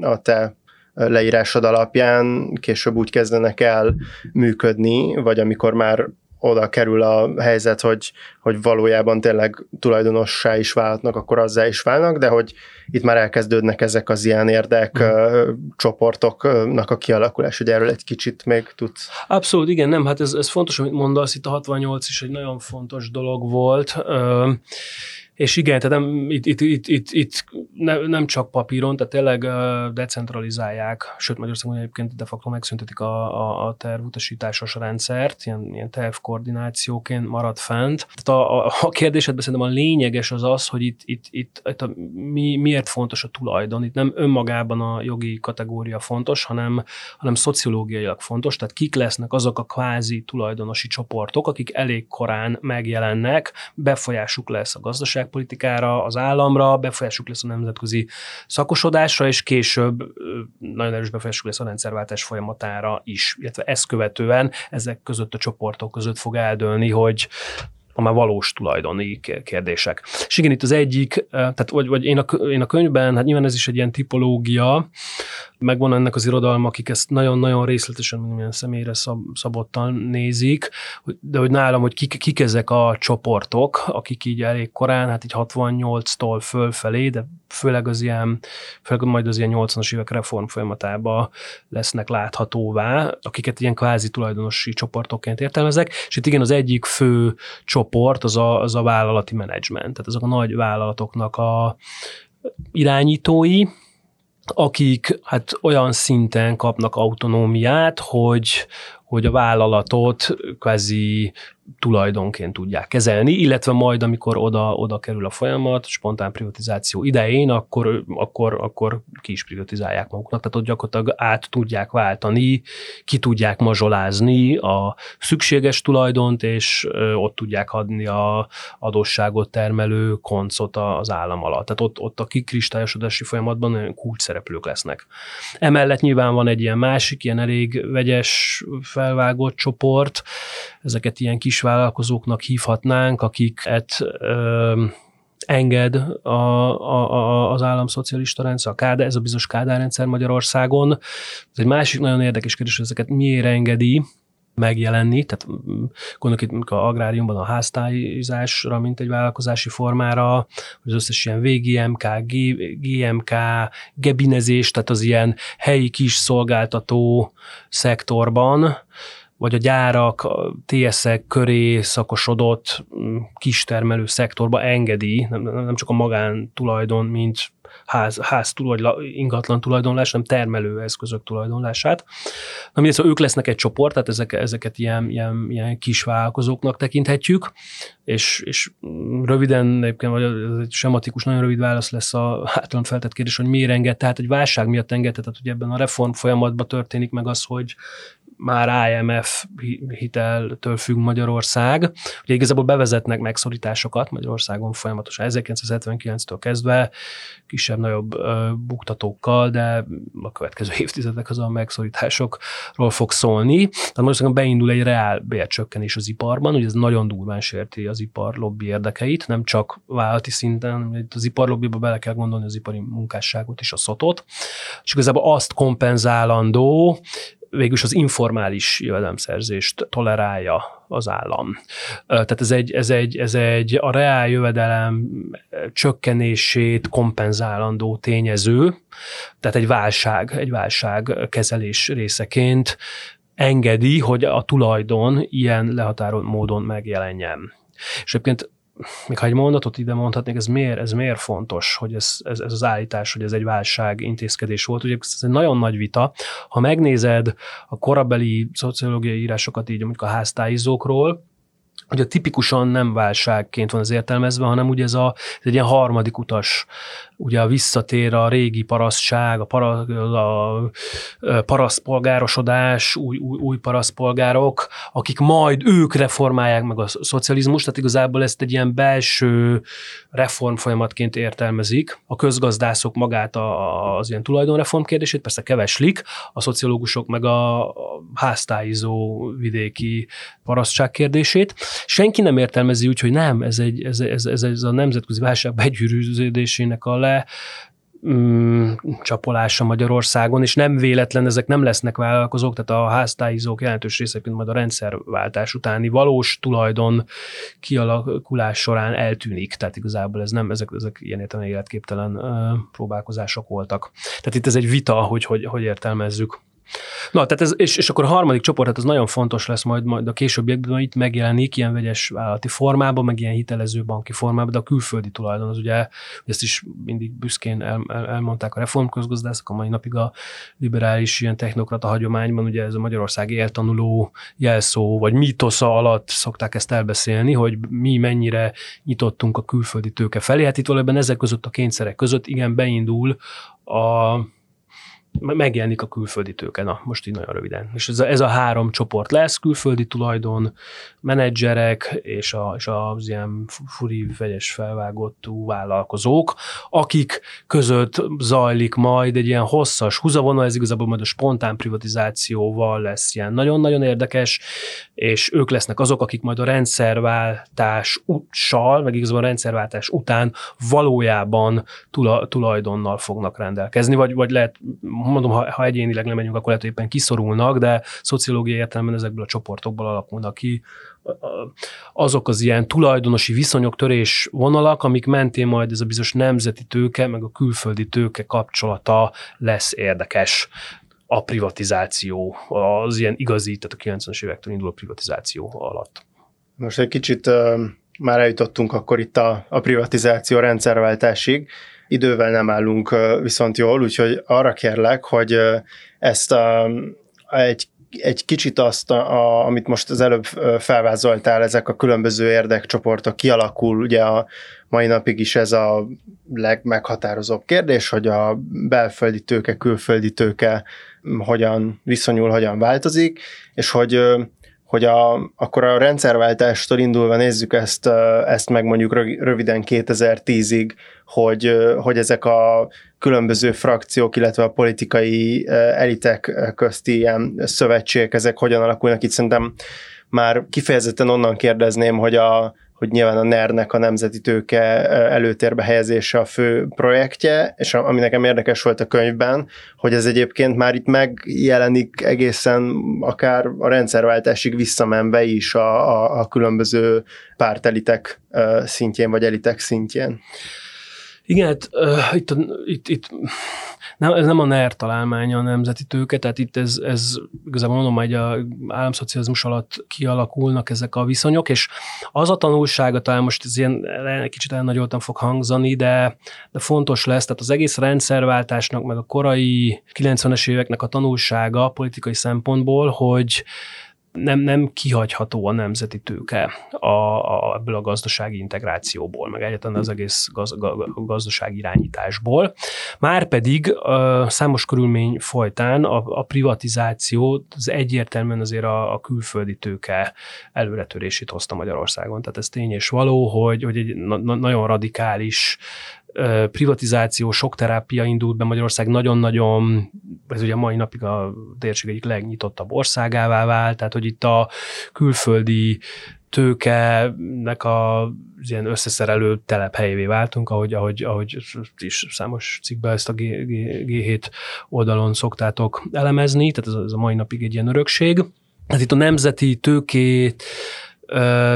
a te leírásod alapján később úgy kezdenek el működni, vagy amikor már oda kerül a helyzet, hogy, hogy valójában tényleg tulajdonossá is válhatnak, akkor azzá is válnak, de hogy itt már elkezdődnek ezek az ilyen érdek mm. csoportoknak a kialakulás, hogy erről egy kicsit még tudsz. Abszolút, igen, nem, hát ez, ez fontos, amit mondasz, itt a 68 is egy nagyon fontos dolog volt. És igen, tehát nem, itt, itt, itt, itt, itt ne, nem csak papíron, tehát tényleg decentralizálják, sőt Magyarországon egyébként de facto megszüntetik a, a, a tervutasításos rendszert, ilyen, ilyen tervkoordinációként marad fent. Tehát a, a, a kérdésedben szerintem a lényeges az az, hogy itt, itt, itt, itt a, mi, miért fontos a tulajdon. Itt nem önmagában a jogi kategória fontos, hanem, hanem szociológiailag fontos, tehát kik lesznek azok a kvázi tulajdonosi csoportok, akik elég korán megjelennek, befolyásuk lesz a gazdaság gazdaságpolitikára, az államra, befolyásuk lesz a nemzetközi szakosodásra, és később nagyon erős befolyásuk lesz a rendszerváltás folyamatára is, illetve ezt követően ezek között a csoportok között fog eldőlni, hogy a már valós tulajdoni kérdések. És igen, itt az egyik, tehát vagy, vagy én, a, én a könyvben, hát nyilván ez is egy ilyen tipológia, megvan ennek az irodalom, akik ezt nagyon-nagyon részletesen, milyen személyre szab, szabottan nézik, de hogy nálam, hogy kik, kik ezek a csoportok, akik így elég korán, hát így 68-tól fölfelé, de főleg az ilyen, főleg majd az ilyen 80-as évek reform folyamatában lesznek láthatóvá, akiket ilyen kvázi tulajdonosi csoportokként értelmezek, és itt igen, az egyik fő csoport az a, az a vállalati menedzsment, tehát azok a nagy vállalatoknak a irányítói, akik hát olyan szinten kapnak autonómiát, hogy, hogy a vállalatot kvázi tulajdonként tudják kezelni, illetve majd, amikor oda, oda kerül a folyamat, spontán privatizáció idején, akkor, akkor, akkor ki is privatizálják maguknak, tehát ott gyakorlatilag át tudják váltani, ki tudják mazsolázni a szükséges tulajdont, és ott tudják adni a adósságot termelő koncot az állam alatt. Tehát ott, ott a kikristályosodási folyamatban nagyon kulcs szereplők lesznek. Emellett nyilván van egy ilyen másik, ilyen elég vegyes felvágott csoport, ezeket ilyen kis vállalkozóknak hívhatnánk, akiket ö, enged a, a, a, az államszocialista rendszer, a Kádár, ez a bizonyos Kádár rendszer Magyarországon. Ez egy másik nagyon érdekes kérdés, hogy ezeket miért engedi, megjelenni, tehát gondolok itt a agráriumban a háztájizásra, mint egy vállalkozási formára, az összes ilyen VGMK, GMK, gebinezés, tehát az ilyen helyi kis szolgáltató szektorban, vagy a gyárak, a TSZ-ek köré szakosodott mm, kistermelő szektorba engedi, nem, nem csak a magántulajdon, mint ház, ház tulajdon, ingatlan tulajdonlás, nem termelő eszközök tulajdonlását. Na mindegy, szóval ők lesznek egy csoport, tehát ezek, ezeket ilyen, ilyen, ilyen kis vállalkozóknak tekinthetjük, és, és röviden, egyébként, vagy ez egy sematikus, nagyon rövid válasz lesz a általán feltett kérdés, hogy miért enged, tehát egy válság miatt engedte, tehát hogy ebben a reform folyamatban történik meg az, hogy már IMF hiteltől függ Magyarország. Ugye igazából bevezetnek megszorításokat Magyarországon folyamatosan 1979-től kezdve, kisebb-nagyobb buktatókkal, de a következő évtizedek az a megszorításokról fog szólni. Tehát Magyarországon beindul egy reál bércsökkenés az iparban, ugye ez nagyon durván sérti az ipar lobby érdekeit, nem csak vállalati szinten, az ipar lobbyba bele kell gondolni az ipari munkásságot és a szotot, és igazából azt kompenzálandó végülis az informális jövedelemszerzést tolerálja az állam. Tehát ez egy, ez egy, ez egy a reál jövedelem csökkenését kompenzálandó tényező, tehát egy válság, egy válság kezelés részeként engedi, hogy a tulajdon ilyen lehatárolt módon megjelenjen. És egyébként még ha egy mondatot ide mondhatnék, ez miért, ez miért fontos, hogy ez, ez, ez az állítás, hogy ez egy válság intézkedés volt. Ugye ez egy nagyon nagy vita. Ha megnézed a korabeli szociológiai írásokat így, mondjuk a háztáizókról, ugye tipikusan nem válságként van az értelmezve, hanem ugye ez, a, ez egy ilyen harmadik utas ugye a visszatér a régi parasztság, a, para, a parasztpolgárosodás, új, új, új parasztpolgárok, akik majd ők reformálják meg a szocializmust, tehát igazából ezt egy ilyen belső reform folyamatként értelmezik. A közgazdászok magát a, az ilyen tulajdonreform kérdését persze keveslik, a szociológusok meg a háztáizó vidéki parasztság kérdését. Senki nem értelmezi úgy, hogy nem, ez, egy, ez, ez, ez, ez a nemzetközi válság begyűrűződésének a le mm, csapolása Magyarországon, és nem véletlen, ezek nem lesznek vállalkozók, tehát a háztáizók jelentős része majd a rendszerváltás utáni valós tulajdon kialakulás során eltűnik, tehát igazából ez nem, ezek, ezek ilyen értelemben életképtelen uh, próbálkozások voltak. Tehát itt ez egy vita, hogy hogy, hogy értelmezzük. Na, tehát ez, és, és akkor a harmadik csoport, tehát az nagyon fontos lesz majd, majd a későbbiekben, itt megjelenik ilyen vegyes vállalati formában, meg ilyen hitelező banki formában, de a külföldi tulajdon az ugye, ezt is mindig büszkén el, el, elmondták a reformközgazdászok, a mai napig a liberális ilyen technokrata hagyományban, ugye ez a Magyarországi eltanuló jelszó, vagy mítosza alatt szokták ezt elbeszélni, hogy mi mennyire nyitottunk a külföldi tőke felé. Hát itt valójában ezek között a kényszerek között igen beindul a megjelenik a külföldi tőke. Na, most így nagyon röviden. És ez a, ez a három csoport lesz, külföldi tulajdon, menedzserek és, a, és az ilyen furi, vegyes felvágottú vállalkozók, akik között zajlik majd egy ilyen hosszas húzavona, ez igazából majd a spontán privatizációval lesz ilyen nagyon-nagyon érdekes, és ők lesznek azok, akik majd a rendszerváltással, meg igazából a rendszerváltás után valójában tula, tulajdonnal fognak rendelkezni, vagy, vagy lehet mondom, ha, ha egyénileg nem megyünk, akkor lehet, hogy éppen kiszorulnak, de szociológiai értelemben ezekből a csoportokból alakulnak ki azok az ilyen tulajdonosi viszonyok, törés vonalak, amik mentén majd ez a bizonyos nemzeti tőke, meg a külföldi tőke kapcsolata lesz érdekes a privatizáció, az ilyen igazi, tehát a 90-es évektől induló privatizáció alatt. Most egy kicsit már eljutottunk akkor itt a, a privatizáció rendszerváltásig idővel nem állunk viszont jól, úgyhogy arra kérlek, hogy ezt a, egy egy kicsit azt, a, amit most az előbb felvázoltál, ezek a különböző érdekcsoportok kialakul, ugye a mai napig is ez a legmeghatározóbb kérdés, hogy a belföldi tőke, külföldi tőke hogyan viszonyul, hogyan változik, és hogy hogy a, akkor a rendszerváltástól indulva nézzük ezt, ezt meg mondjuk röviden 2010-ig, hogy, hogy ezek a különböző frakciók, illetve a politikai elitek közti ilyen szövetségek, ezek hogyan alakulnak. Itt szerintem már kifejezetten onnan kérdezném, hogy a, hogy nyilván a NER-nek a nemzeti tőke előtérbe helyezése a fő projektje, és ami nekem érdekes volt a könyvben, hogy ez egyébként már itt megjelenik egészen akár a rendszerváltásig visszamenve is a, a, a különböző pártelitek szintjén, vagy elitek szintjén. Igen, hát, uh, itt, itt, itt nem, ez nem a NER találmánya a nemzeti tőke, tehát itt ez, ez igazából mondom, hogy a államszocializmus alatt kialakulnak ezek a viszonyok, és az a tanulsága, talán most ez ilyen kicsit elnagyoltan fog hangzani, de, de fontos lesz, tehát az egész rendszerváltásnak, meg a korai 90-es éveknek a tanulsága politikai szempontból, hogy nem, nem kihagyható a nemzeti tőke a, a, ebből a gazdasági integrációból, meg egyáltalán az egész gaz, gazdasági irányításból. Márpedig uh, számos körülmény folytán a, a privatizáció az egyértelműen azért a, a külföldi tőke előretörését hozta Magyarországon. Tehát ez tény és való, hogy, hogy egy na, nagyon radikális privatizáció, sok terápia indult be Magyarország nagyon-nagyon, ez ugye mai napig a térség egyik legnyitottabb országává vált, tehát hogy itt a külföldi tőkenek a ilyen összeszerelő telephelyévé váltunk, ahogy, ahogy, ahogy is számos cikkben ezt a G, G, G7 oldalon szoktátok elemezni, tehát ez, ez a mai napig egy ilyen örökség. Hát itt a nemzeti tőkét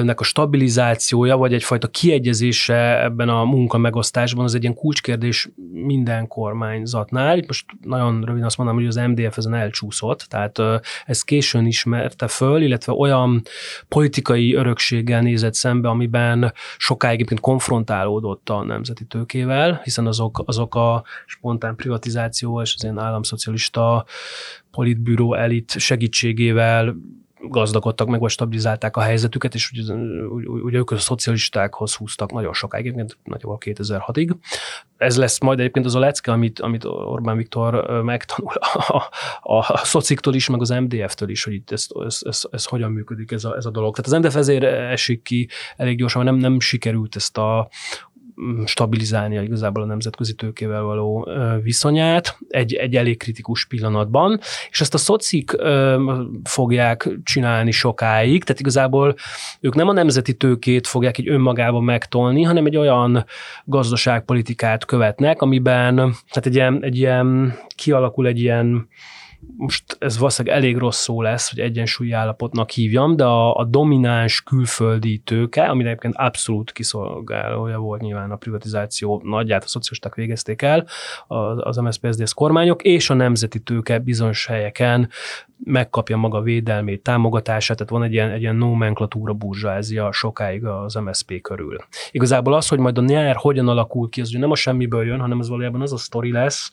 nek a stabilizációja, vagy egyfajta kiegyezése ebben a munka megosztásban, az egy ilyen kulcskérdés minden kormányzatnál. Itt most nagyon röviden azt mondom, hogy az MDF ezen elcsúszott, tehát ezt későn ismerte föl, illetve olyan politikai örökséggel nézett szembe, amiben sokáig egyébként konfrontálódott a nemzeti tőkével, hiszen azok, azok a spontán privatizáció és az ilyen államszocialista politbüró elit segítségével gazdagodtak meg, vagy stabilizálták a helyzetüket, és ugye, ugye ők a szocialistákhoz húztak nagyon sokáig, egyébként nagyjából 2006-ig. Ez lesz majd egyébként az a lecke, amit, amit Orbán Viktor megtanul a, a, a szociktól is, meg az MDF-től is, hogy itt ez, ez, ez, ez hogyan működik ez a, ez a dolog. Tehát az MDF ezért esik ki elég gyorsan, mert nem, nem sikerült ezt a stabilizálnia igazából a nemzetközi tőkével való viszonyát egy, egy elég kritikus pillanatban, és ezt a szocik fogják csinálni sokáig, tehát igazából ők nem a nemzeti tőkét fogják egy önmagában megtolni, hanem egy olyan gazdaságpolitikát követnek, amiben hát egy ilyen, egy ilyen kialakul egy ilyen most ez valószínűleg elég rossz szó lesz, hogy egyensúlyi állapotnak hívjam, de a, a domináns külföldi tőke, ami egyébként abszolót kiszolgálója volt nyilván a privatizáció nagyját, a szocialisták végezték el, az MSZP SZDSZ kormányok, és a nemzeti tőke bizonyos helyeken megkapja maga védelmét, támogatását, tehát van egy ilyen, egy ilyen nomenklatúra burzsázia sokáig az MSZP körül. Igazából az, hogy majd a nyár hogyan alakul ki, az ugye nem a semmiből jön, hanem ez valójában az a sztori lesz,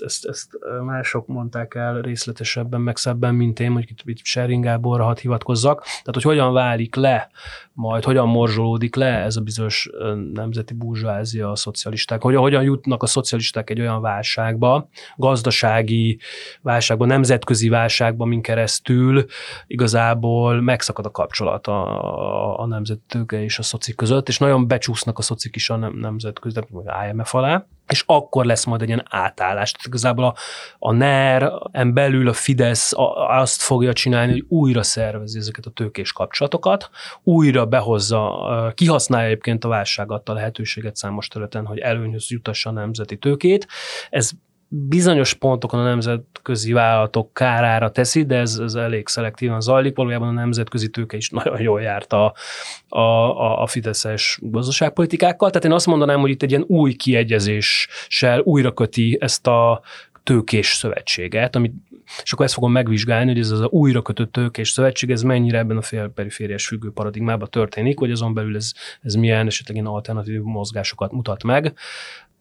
ezt, ezt mások mondták el részletesebben, meg szebben, mint én, hogy itt Sering Gáborra hadd hivatkozzak. Tehát, hogy hogyan válik le, majd hogyan morzsolódik le ez a bizonyos nemzeti burzsázia a szocialisták, hogy hogyan jutnak a szocialisták egy olyan válságba, gazdasági válságba, nemzetközi válságba, min keresztül igazából megszakad a kapcsolat a, a nemzetőke és a szocik között, és nagyon becsúsznak a szocik is a nem, nemzetközi, vagy IMF alá és akkor lesz majd egy ilyen átállás. Tehát igazából a, a NER, en belül a Fidesz azt fogja csinálni, hogy újra szervezi ezeket a tőkés kapcsolatokat, újra behozza, kihasználja egyébként a válság adta lehetőséget számos területen, hogy előnyhöz jutassa a nemzeti tőkét. Ez bizonyos pontokon a nemzetközi vállalatok kárára teszi, de ez, ez elég szelektívan zajlik. Valójában a nemzetközi tőke is nagyon jól járt a, a, a, a fideszes gazdaságpolitikákkal. Tehát én azt mondanám, hogy itt egy ilyen új kiegyezéssel újra köti ezt a tőkés szövetséget, amit, és akkor ezt fogom megvizsgálni, hogy ez az a újra kötött tőkés szövetség, ez mennyire ebben a félperifériás függő paradigmában történik, hogy azon belül ez, ez milyen esetleg ilyen alternatív mozgásokat mutat meg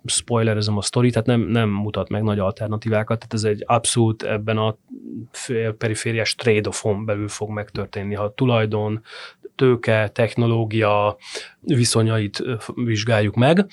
spoilerezem a sztori, tehát nem, nem mutat meg nagy alternatívákat, tehát ez egy abszolút ebben a perifériás trade-offon belül fog megtörténni, ha tulajdon, tőke, technológia viszonyait vizsgáljuk meg.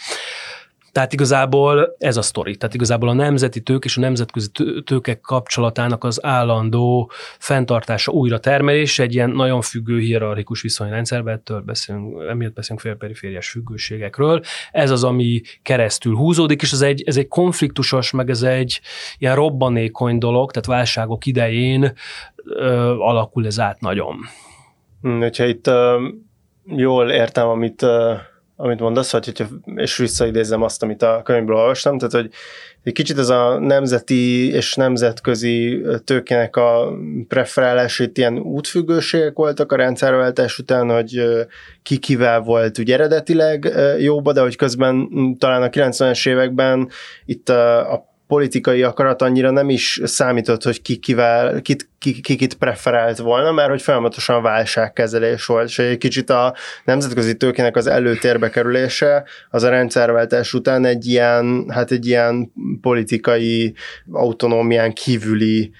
Tehát igazából ez a sztori. Tehát igazából a nemzeti tők és a nemzetközi tőkek kapcsolatának az állandó fenntartása, újra termelés egy ilyen nagyon függő hierarchikus viszonyrendszerben, ettől beszélünk, emiatt beszélünk félperifériás függőségekről. Ez az, ami keresztül húzódik, és ez egy, ez egy konfliktusos, meg ez egy ilyen robbanékony dolog, tehát válságok idején ö, alakul ez át nagyon. Hm, hogyha itt ö, jól értem, amit ö amit mondasz, hogy, hogyha, és visszaidézem azt, amit a könyvből olvastam, tehát hogy egy kicsit ez a nemzeti és nemzetközi tőkének a preferálás, itt ilyen útfüggőségek voltak a rendszerváltás után, hogy ki kivel volt ugye eredetileg jóba, de hogy közben talán a 90-es években itt a, a politikai akarat annyira nem is számított, hogy ki, kivel, kit, ki, ki, kit preferált volna, mert hogy folyamatosan válságkezelés volt, és egy kicsit a nemzetközi tőkének az előtérbe kerülése az a rendszerváltás után egy ilyen, hát egy ilyen politikai autonómián kívüli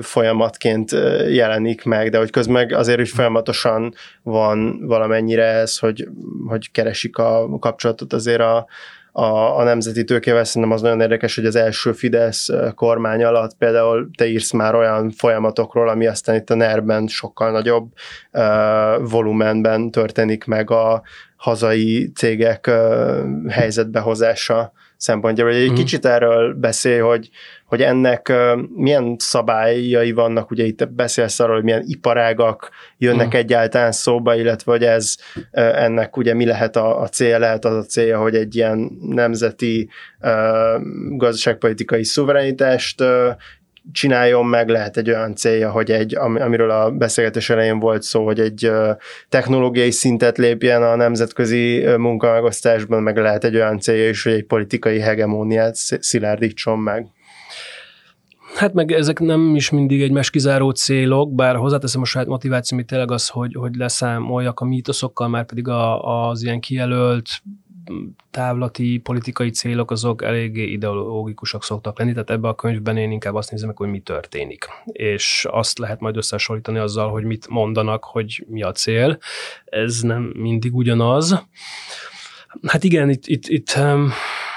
folyamatként jelenik meg, de hogy közben azért is folyamatosan van valamennyire ez, hogy, hogy keresik a kapcsolatot azért a, a, a nemzeti tőkével szerintem az nagyon érdekes, hogy az első Fidesz kormány alatt például te írsz már olyan folyamatokról, ami aztán itt a NER-ben sokkal nagyobb uh, volumenben történik meg a hazai cégek uh, helyzetbehozása szempontjából. Egy mm. kicsit erről beszél, hogy, hogy ennek milyen szabályai vannak, ugye itt beszélsz arról, hogy milyen iparágak jönnek mm. egyáltalán szóba, illetve hogy ez ennek ugye mi lehet a, a célja, lehet az a célja, hogy egy ilyen nemzeti uh, gazdaságpolitikai szuverenitást uh, csináljon meg, lehet egy olyan célja, hogy egy, amiről a beszélgetés elején volt szó, hogy egy technológiai szintet lépjen a nemzetközi munkamegosztásban, meg lehet egy olyan célja is, hogy egy politikai hegemóniát szilárdítson meg. Hát meg ezek nem is mindig egy meskizáró célok, bár hozzáteszem a saját motiváció, tényleg az, hogy, hogy leszámoljak a mítoszokkal, már pedig a, az ilyen kijelölt távlati politikai célok azok eléggé ideológikusak szoktak lenni, tehát ebbe a könyvben én inkább azt nézem hogy mi történik. És azt lehet majd összehasonlítani azzal, hogy mit mondanak, hogy mi a cél. Ez nem mindig ugyanaz. Hát igen, itt, itt, itt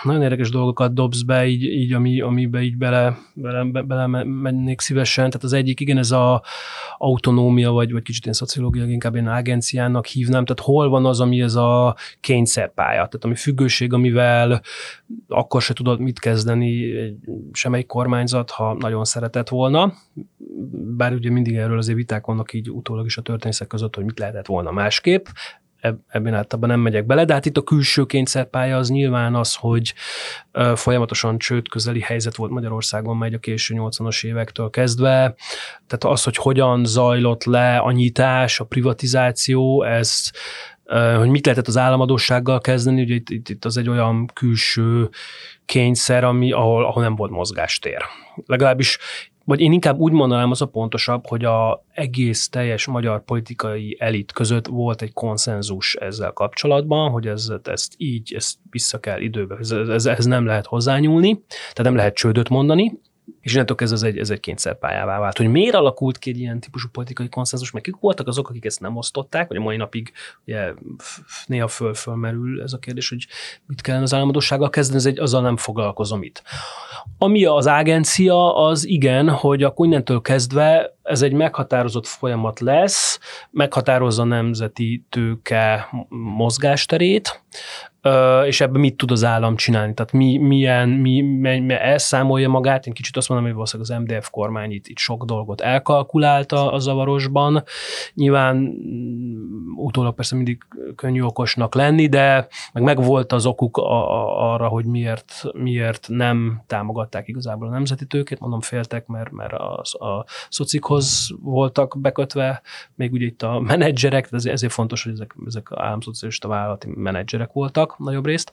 nagyon érdekes dolgokat dobsz be, így, így ami, amibe így bele, bele, bele mennék szívesen. Tehát az egyik, igen, ez a autonómia, vagy, vagy kicsit én szociológia, inkább én agenciának hívnám. Tehát hol van az, ami ez a kényszerpálya, tehát ami függőség, amivel akkor se tudod mit kezdeni semmelyik kormányzat, ha nagyon szeretett volna. Bár ugye mindig erről azért viták vannak így utólag is a történészek között, hogy mit lehetett volna másképp ebben általában nem megyek bele, de hát itt a külső kényszerpálya az nyilván az, hogy folyamatosan csőd közeli helyzet volt Magyarországon megy a késő 80-as évektől kezdve, tehát az, hogy hogyan zajlott le a nyitás, a privatizáció, ez hogy mit lehetett az államadósággal kezdeni, ugye itt, itt, itt az egy olyan külső kényszer, ami, ahol, ahol nem volt mozgástér. Legalábbis vagy én inkább úgy mondanám, az a pontosabb, hogy a egész teljes magyar politikai elit között volt egy konszenzus ezzel kapcsolatban, hogy ez, ezt így, ezt vissza kell időbe, ez, ez, ez nem lehet hozzányúlni, tehát nem lehet csődöt mondani, és innentől ez, ez egy, ez egy kényszerpályává vált. Hogy miért alakult ki egy ilyen típusú politikai konszenzus, meg kik voltak azok, akik ezt nem osztották, vagy a mai napig ugye, néha föl fölmerül ez a kérdés, hogy mit kellene az államadósággal kezdeni, ez egy, azzal nem foglalkozom itt. Ami az agencia, az igen, hogy akkor innentől kezdve ez egy meghatározott folyamat lesz, meghatározza a nemzeti tőke mozgásterét, és ebben mit tud az állam csinálni? Tehát mi, milyen, mi, mi, mi elszámolja magát, én kicsit azt mondom, hogy valószínűleg az MDF kormány itt, itt sok dolgot elkalkulálta a zavarosban. Nyilván mm, utólag persze mindig könnyű okosnak lenni, de meg megvolt az okuk a, a, arra, hogy miért, miért nem támogatták igazából a nemzeti tőkét, mondom féltek, mert, mert a, a szocikhoz voltak bekötve, még ugye itt a menedzserek, ezért fontos, hogy ezek, ezek államszocialista vállalati menedzserek voltak, Nav jau briest.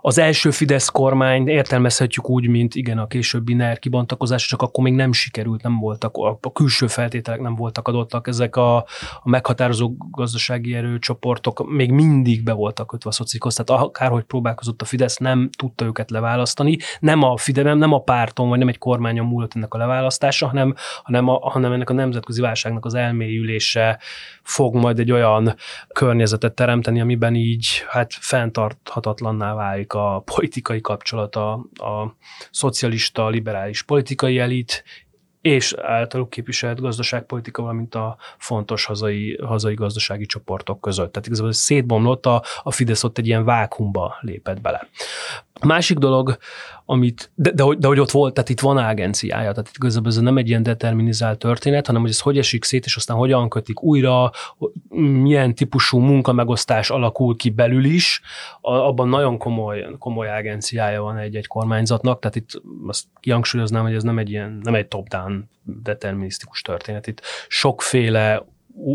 Az első Fidesz kormány értelmezhetjük úgy, mint igen, a későbbi NER kibontakozás, csak akkor még nem sikerült, nem voltak, a külső feltételek nem voltak adottak, ezek a, a meghatározó gazdasági erőcsoportok még mindig be voltak kötve a szocikhoz, tehát akárhogy próbálkozott a Fidesz, nem tudta őket leválasztani, nem a Fidesz, nem, nem a párton, vagy nem egy kormányon múlott ennek a leválasztása, hanem, hanem, a, hanem ennek a nemzetközi válságnak az elmélyülése fog majd egy olyan környezetet teremteni, amiben így hát fenntarthatatlanná válik a politikai kapcsolata a szocialista, liberális politikai elit és általuk képviselt gazdaságpolitika, valamint a fontos hazai, hazai gazdasági csoportok között. Tehát igazából szétbomlott, a, a Fidesz ott egy ilyen vákumba lépett bele. Másik dolog, amit, de, de, de, de hogy ott volt, tehát itt van agenciája, tehát itt igazából ez nem egy ilyen determinizált történet, hanem hogy ez hogy esik szét, és aztán hogyan kötik újra, milyen típusú munkamegosztás alakul ki belül is, abban nagyon komoly, komoly agenciája van egy-egy kormányzatnak, tehát itt azt kihangsúlyoznám, hogy ez nem egy ilyen, nem egy top-down determinisztikus történet, itt sokféle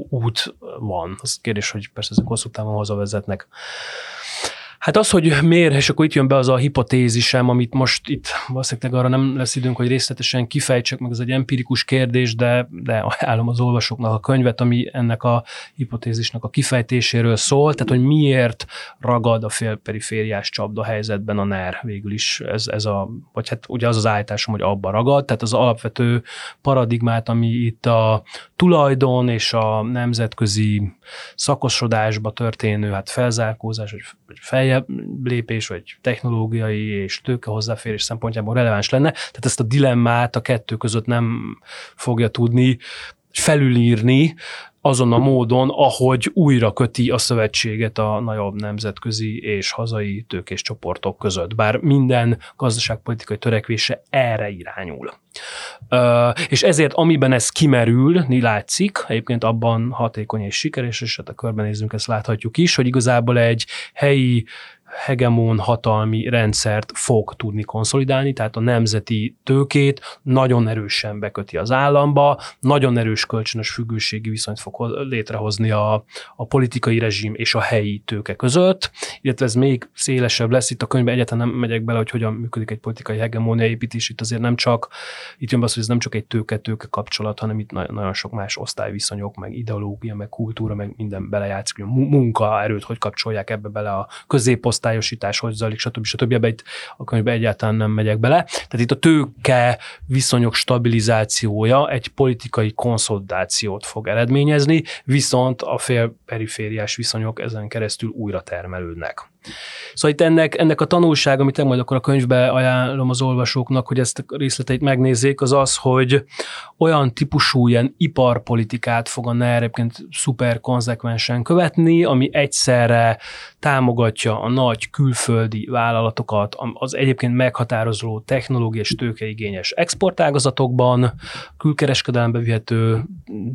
út van. Az kérdés, hogy persze ezek hosszú távon hazavezetnek. Hát az, hogy miért, és akkor itt jön be az a hipotézisem, amit most itt valószínűleg arra nem lesz időnk, hogy részletesen kifejtsek, meg ez egy empirikus kérdés, de, de ajánlom az olvasóknak a könyvet, ami ennek a hipotézisnek a kifejtéséről szól, tehát hogy miért ragad a félperifériás csapda helyzetben a NER végül is, ez, ez a, vagy hát ugye az az állításom, hogy abba ragad, tehát az alapvető paradigmát, ami itt a tulajdon és a nemzetközi szakosodásba történő hát felzárkózás, vagy feljebb lépés, vagy technológiai és tőke hozzáférés szempontjából releváns lenne. Tehát ezt a dilemmát a kettő között nem fogja tudni felülírni, azon a módon, ahogy újra köti a szövetséget a nagyobb nemzetközi és hazai tőkés csoportok között. Bár minden gazdaságpolitikai törekvése erre irányul. És ezért, amiben ez kimerül, ni látszik, egyébként abban hatékony és sikeres, és hát a körbenézünk, ezt láthatjuk is, hogy igazából egy helyi hegemon hatalmi rendszert fog tudni konszolidálni, tehát a nemzeti tőkét nagyon erősen beköti az államba, nagyon erős kölcsönös függőségi viszonyt fog létrehozni a, a politikai rezsim és a helyi tőke között, illetve ez még szélesebb lesz, itt a könyvben egyáltalán nem megyek bele, hogy hogyan működik egy politikai hegemónia építés, itt azért nem csak, itt jön be az, hogy ez nem csak egy tőke-tőke kapcsolat, hanem itt nagyon sok más osztályviszonyok, meg ideológia, meg kultúra, meg minden belejátszik, hogy a munkaerőt hogy kapcsolják ebbe bele a középoszt osztályosítás, hogy zajlik, stb. stb. Ebbe itt a könyvbe egyáltalán nem megyek bele. Tehát itt a tőke viszonyok stabilizációja egy politikai konszolidációt fog eredményezni, viszont a fél perifériás viszonyok ezen keresztül újra termelődnek. Szóval itt ennek, ennek a tanulság, amit én majd akkor a könyvbe ajánlom az olvasóknak, hogy ezt a részleteit megnézzék, az az, hogy olyan típusú ilyen iparpolitikát fog a NER egyébként szuper konzekvensen követni, ami egyszerre támogatja a nagy külföldi vállalatokat az egyébként meghatározó technológiai és tőkeigényes exportágazatokban, külkereskedelembe vihető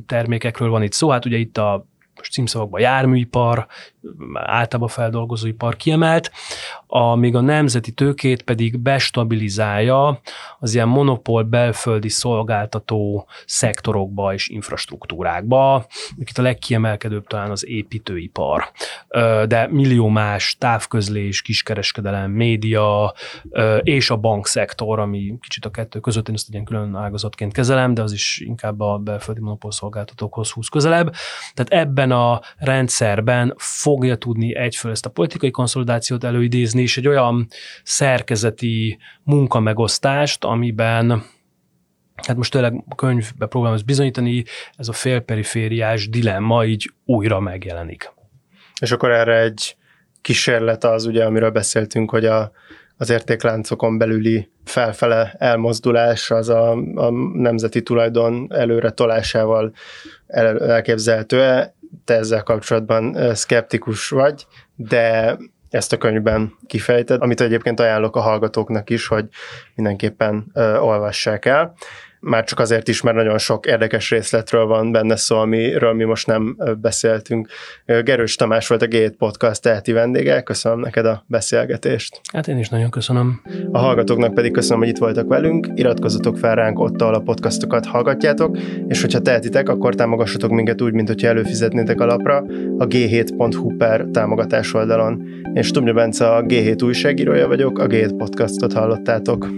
termékekről van itt szó, hát ugye itt a most címszavakban járműipar, általában feldolgozóipar kiemelt, amíg a nemzeti tőkét pedig bestabilizálja az ilyen monopól belföldi szolgáltató szektorokba és infrastruktúrákba. Itt a legkiemelkedőbb talán az építőipar, de millió más távközlés, kiskereskedelem, média és a bankszektor, ami kicsit a kettő között én ezt egy ilyen külön ágazatként kezelem, de az is inkább a belföldi monopól szolgáltatókhoz húz közelebb. Tehát ebben a rendszerben fogja tudni egyföl ezt a politikai konszolidációt előidézni, és egy olyan szerkezeti munkamegosztást, amiben Hát most tényleg a könyvbe próbálom ezt bizonyítani, ez a félperifériás dilemma így újra megjelenik. És akkor erre egy kísérlet az, ugye, amiről beszéltünk, hogy a, az értékláncokon belüli felfele elmozdulás az a, a nemzeti tulajdon előre tolásával el, elképzelhető-e? Te ezzel kapcsolatban szkeptikus vagy, de ezt a könyvben kifejted, amit egyébként ajánlok a hallgatóknak is, hogy mindenképpen olvassák el már csak azért is, mert nagyon sok érdekes részletről van benne szó, amiről mi most nem beszéltünk. Gerős Tamás volt a G7 Podcast teheti vendége, köszönöm neked a beszélgetést. Hát én is nagyon köszönöm. A hallgatóknak pedig köszönöm, hogy itt voltak velünk, iratkozzatok fel ránk ott, ahol a podcastokat hallgatjátok, és hogyha tehetitek, akkor támogassatok minket úgy, mint hogyha előfizetnétek a lapra a g7.hu per támogatás oldalon. Én Stubnya Bence a G7 újságírója vagyok, a G7 Podcastot hallottátok.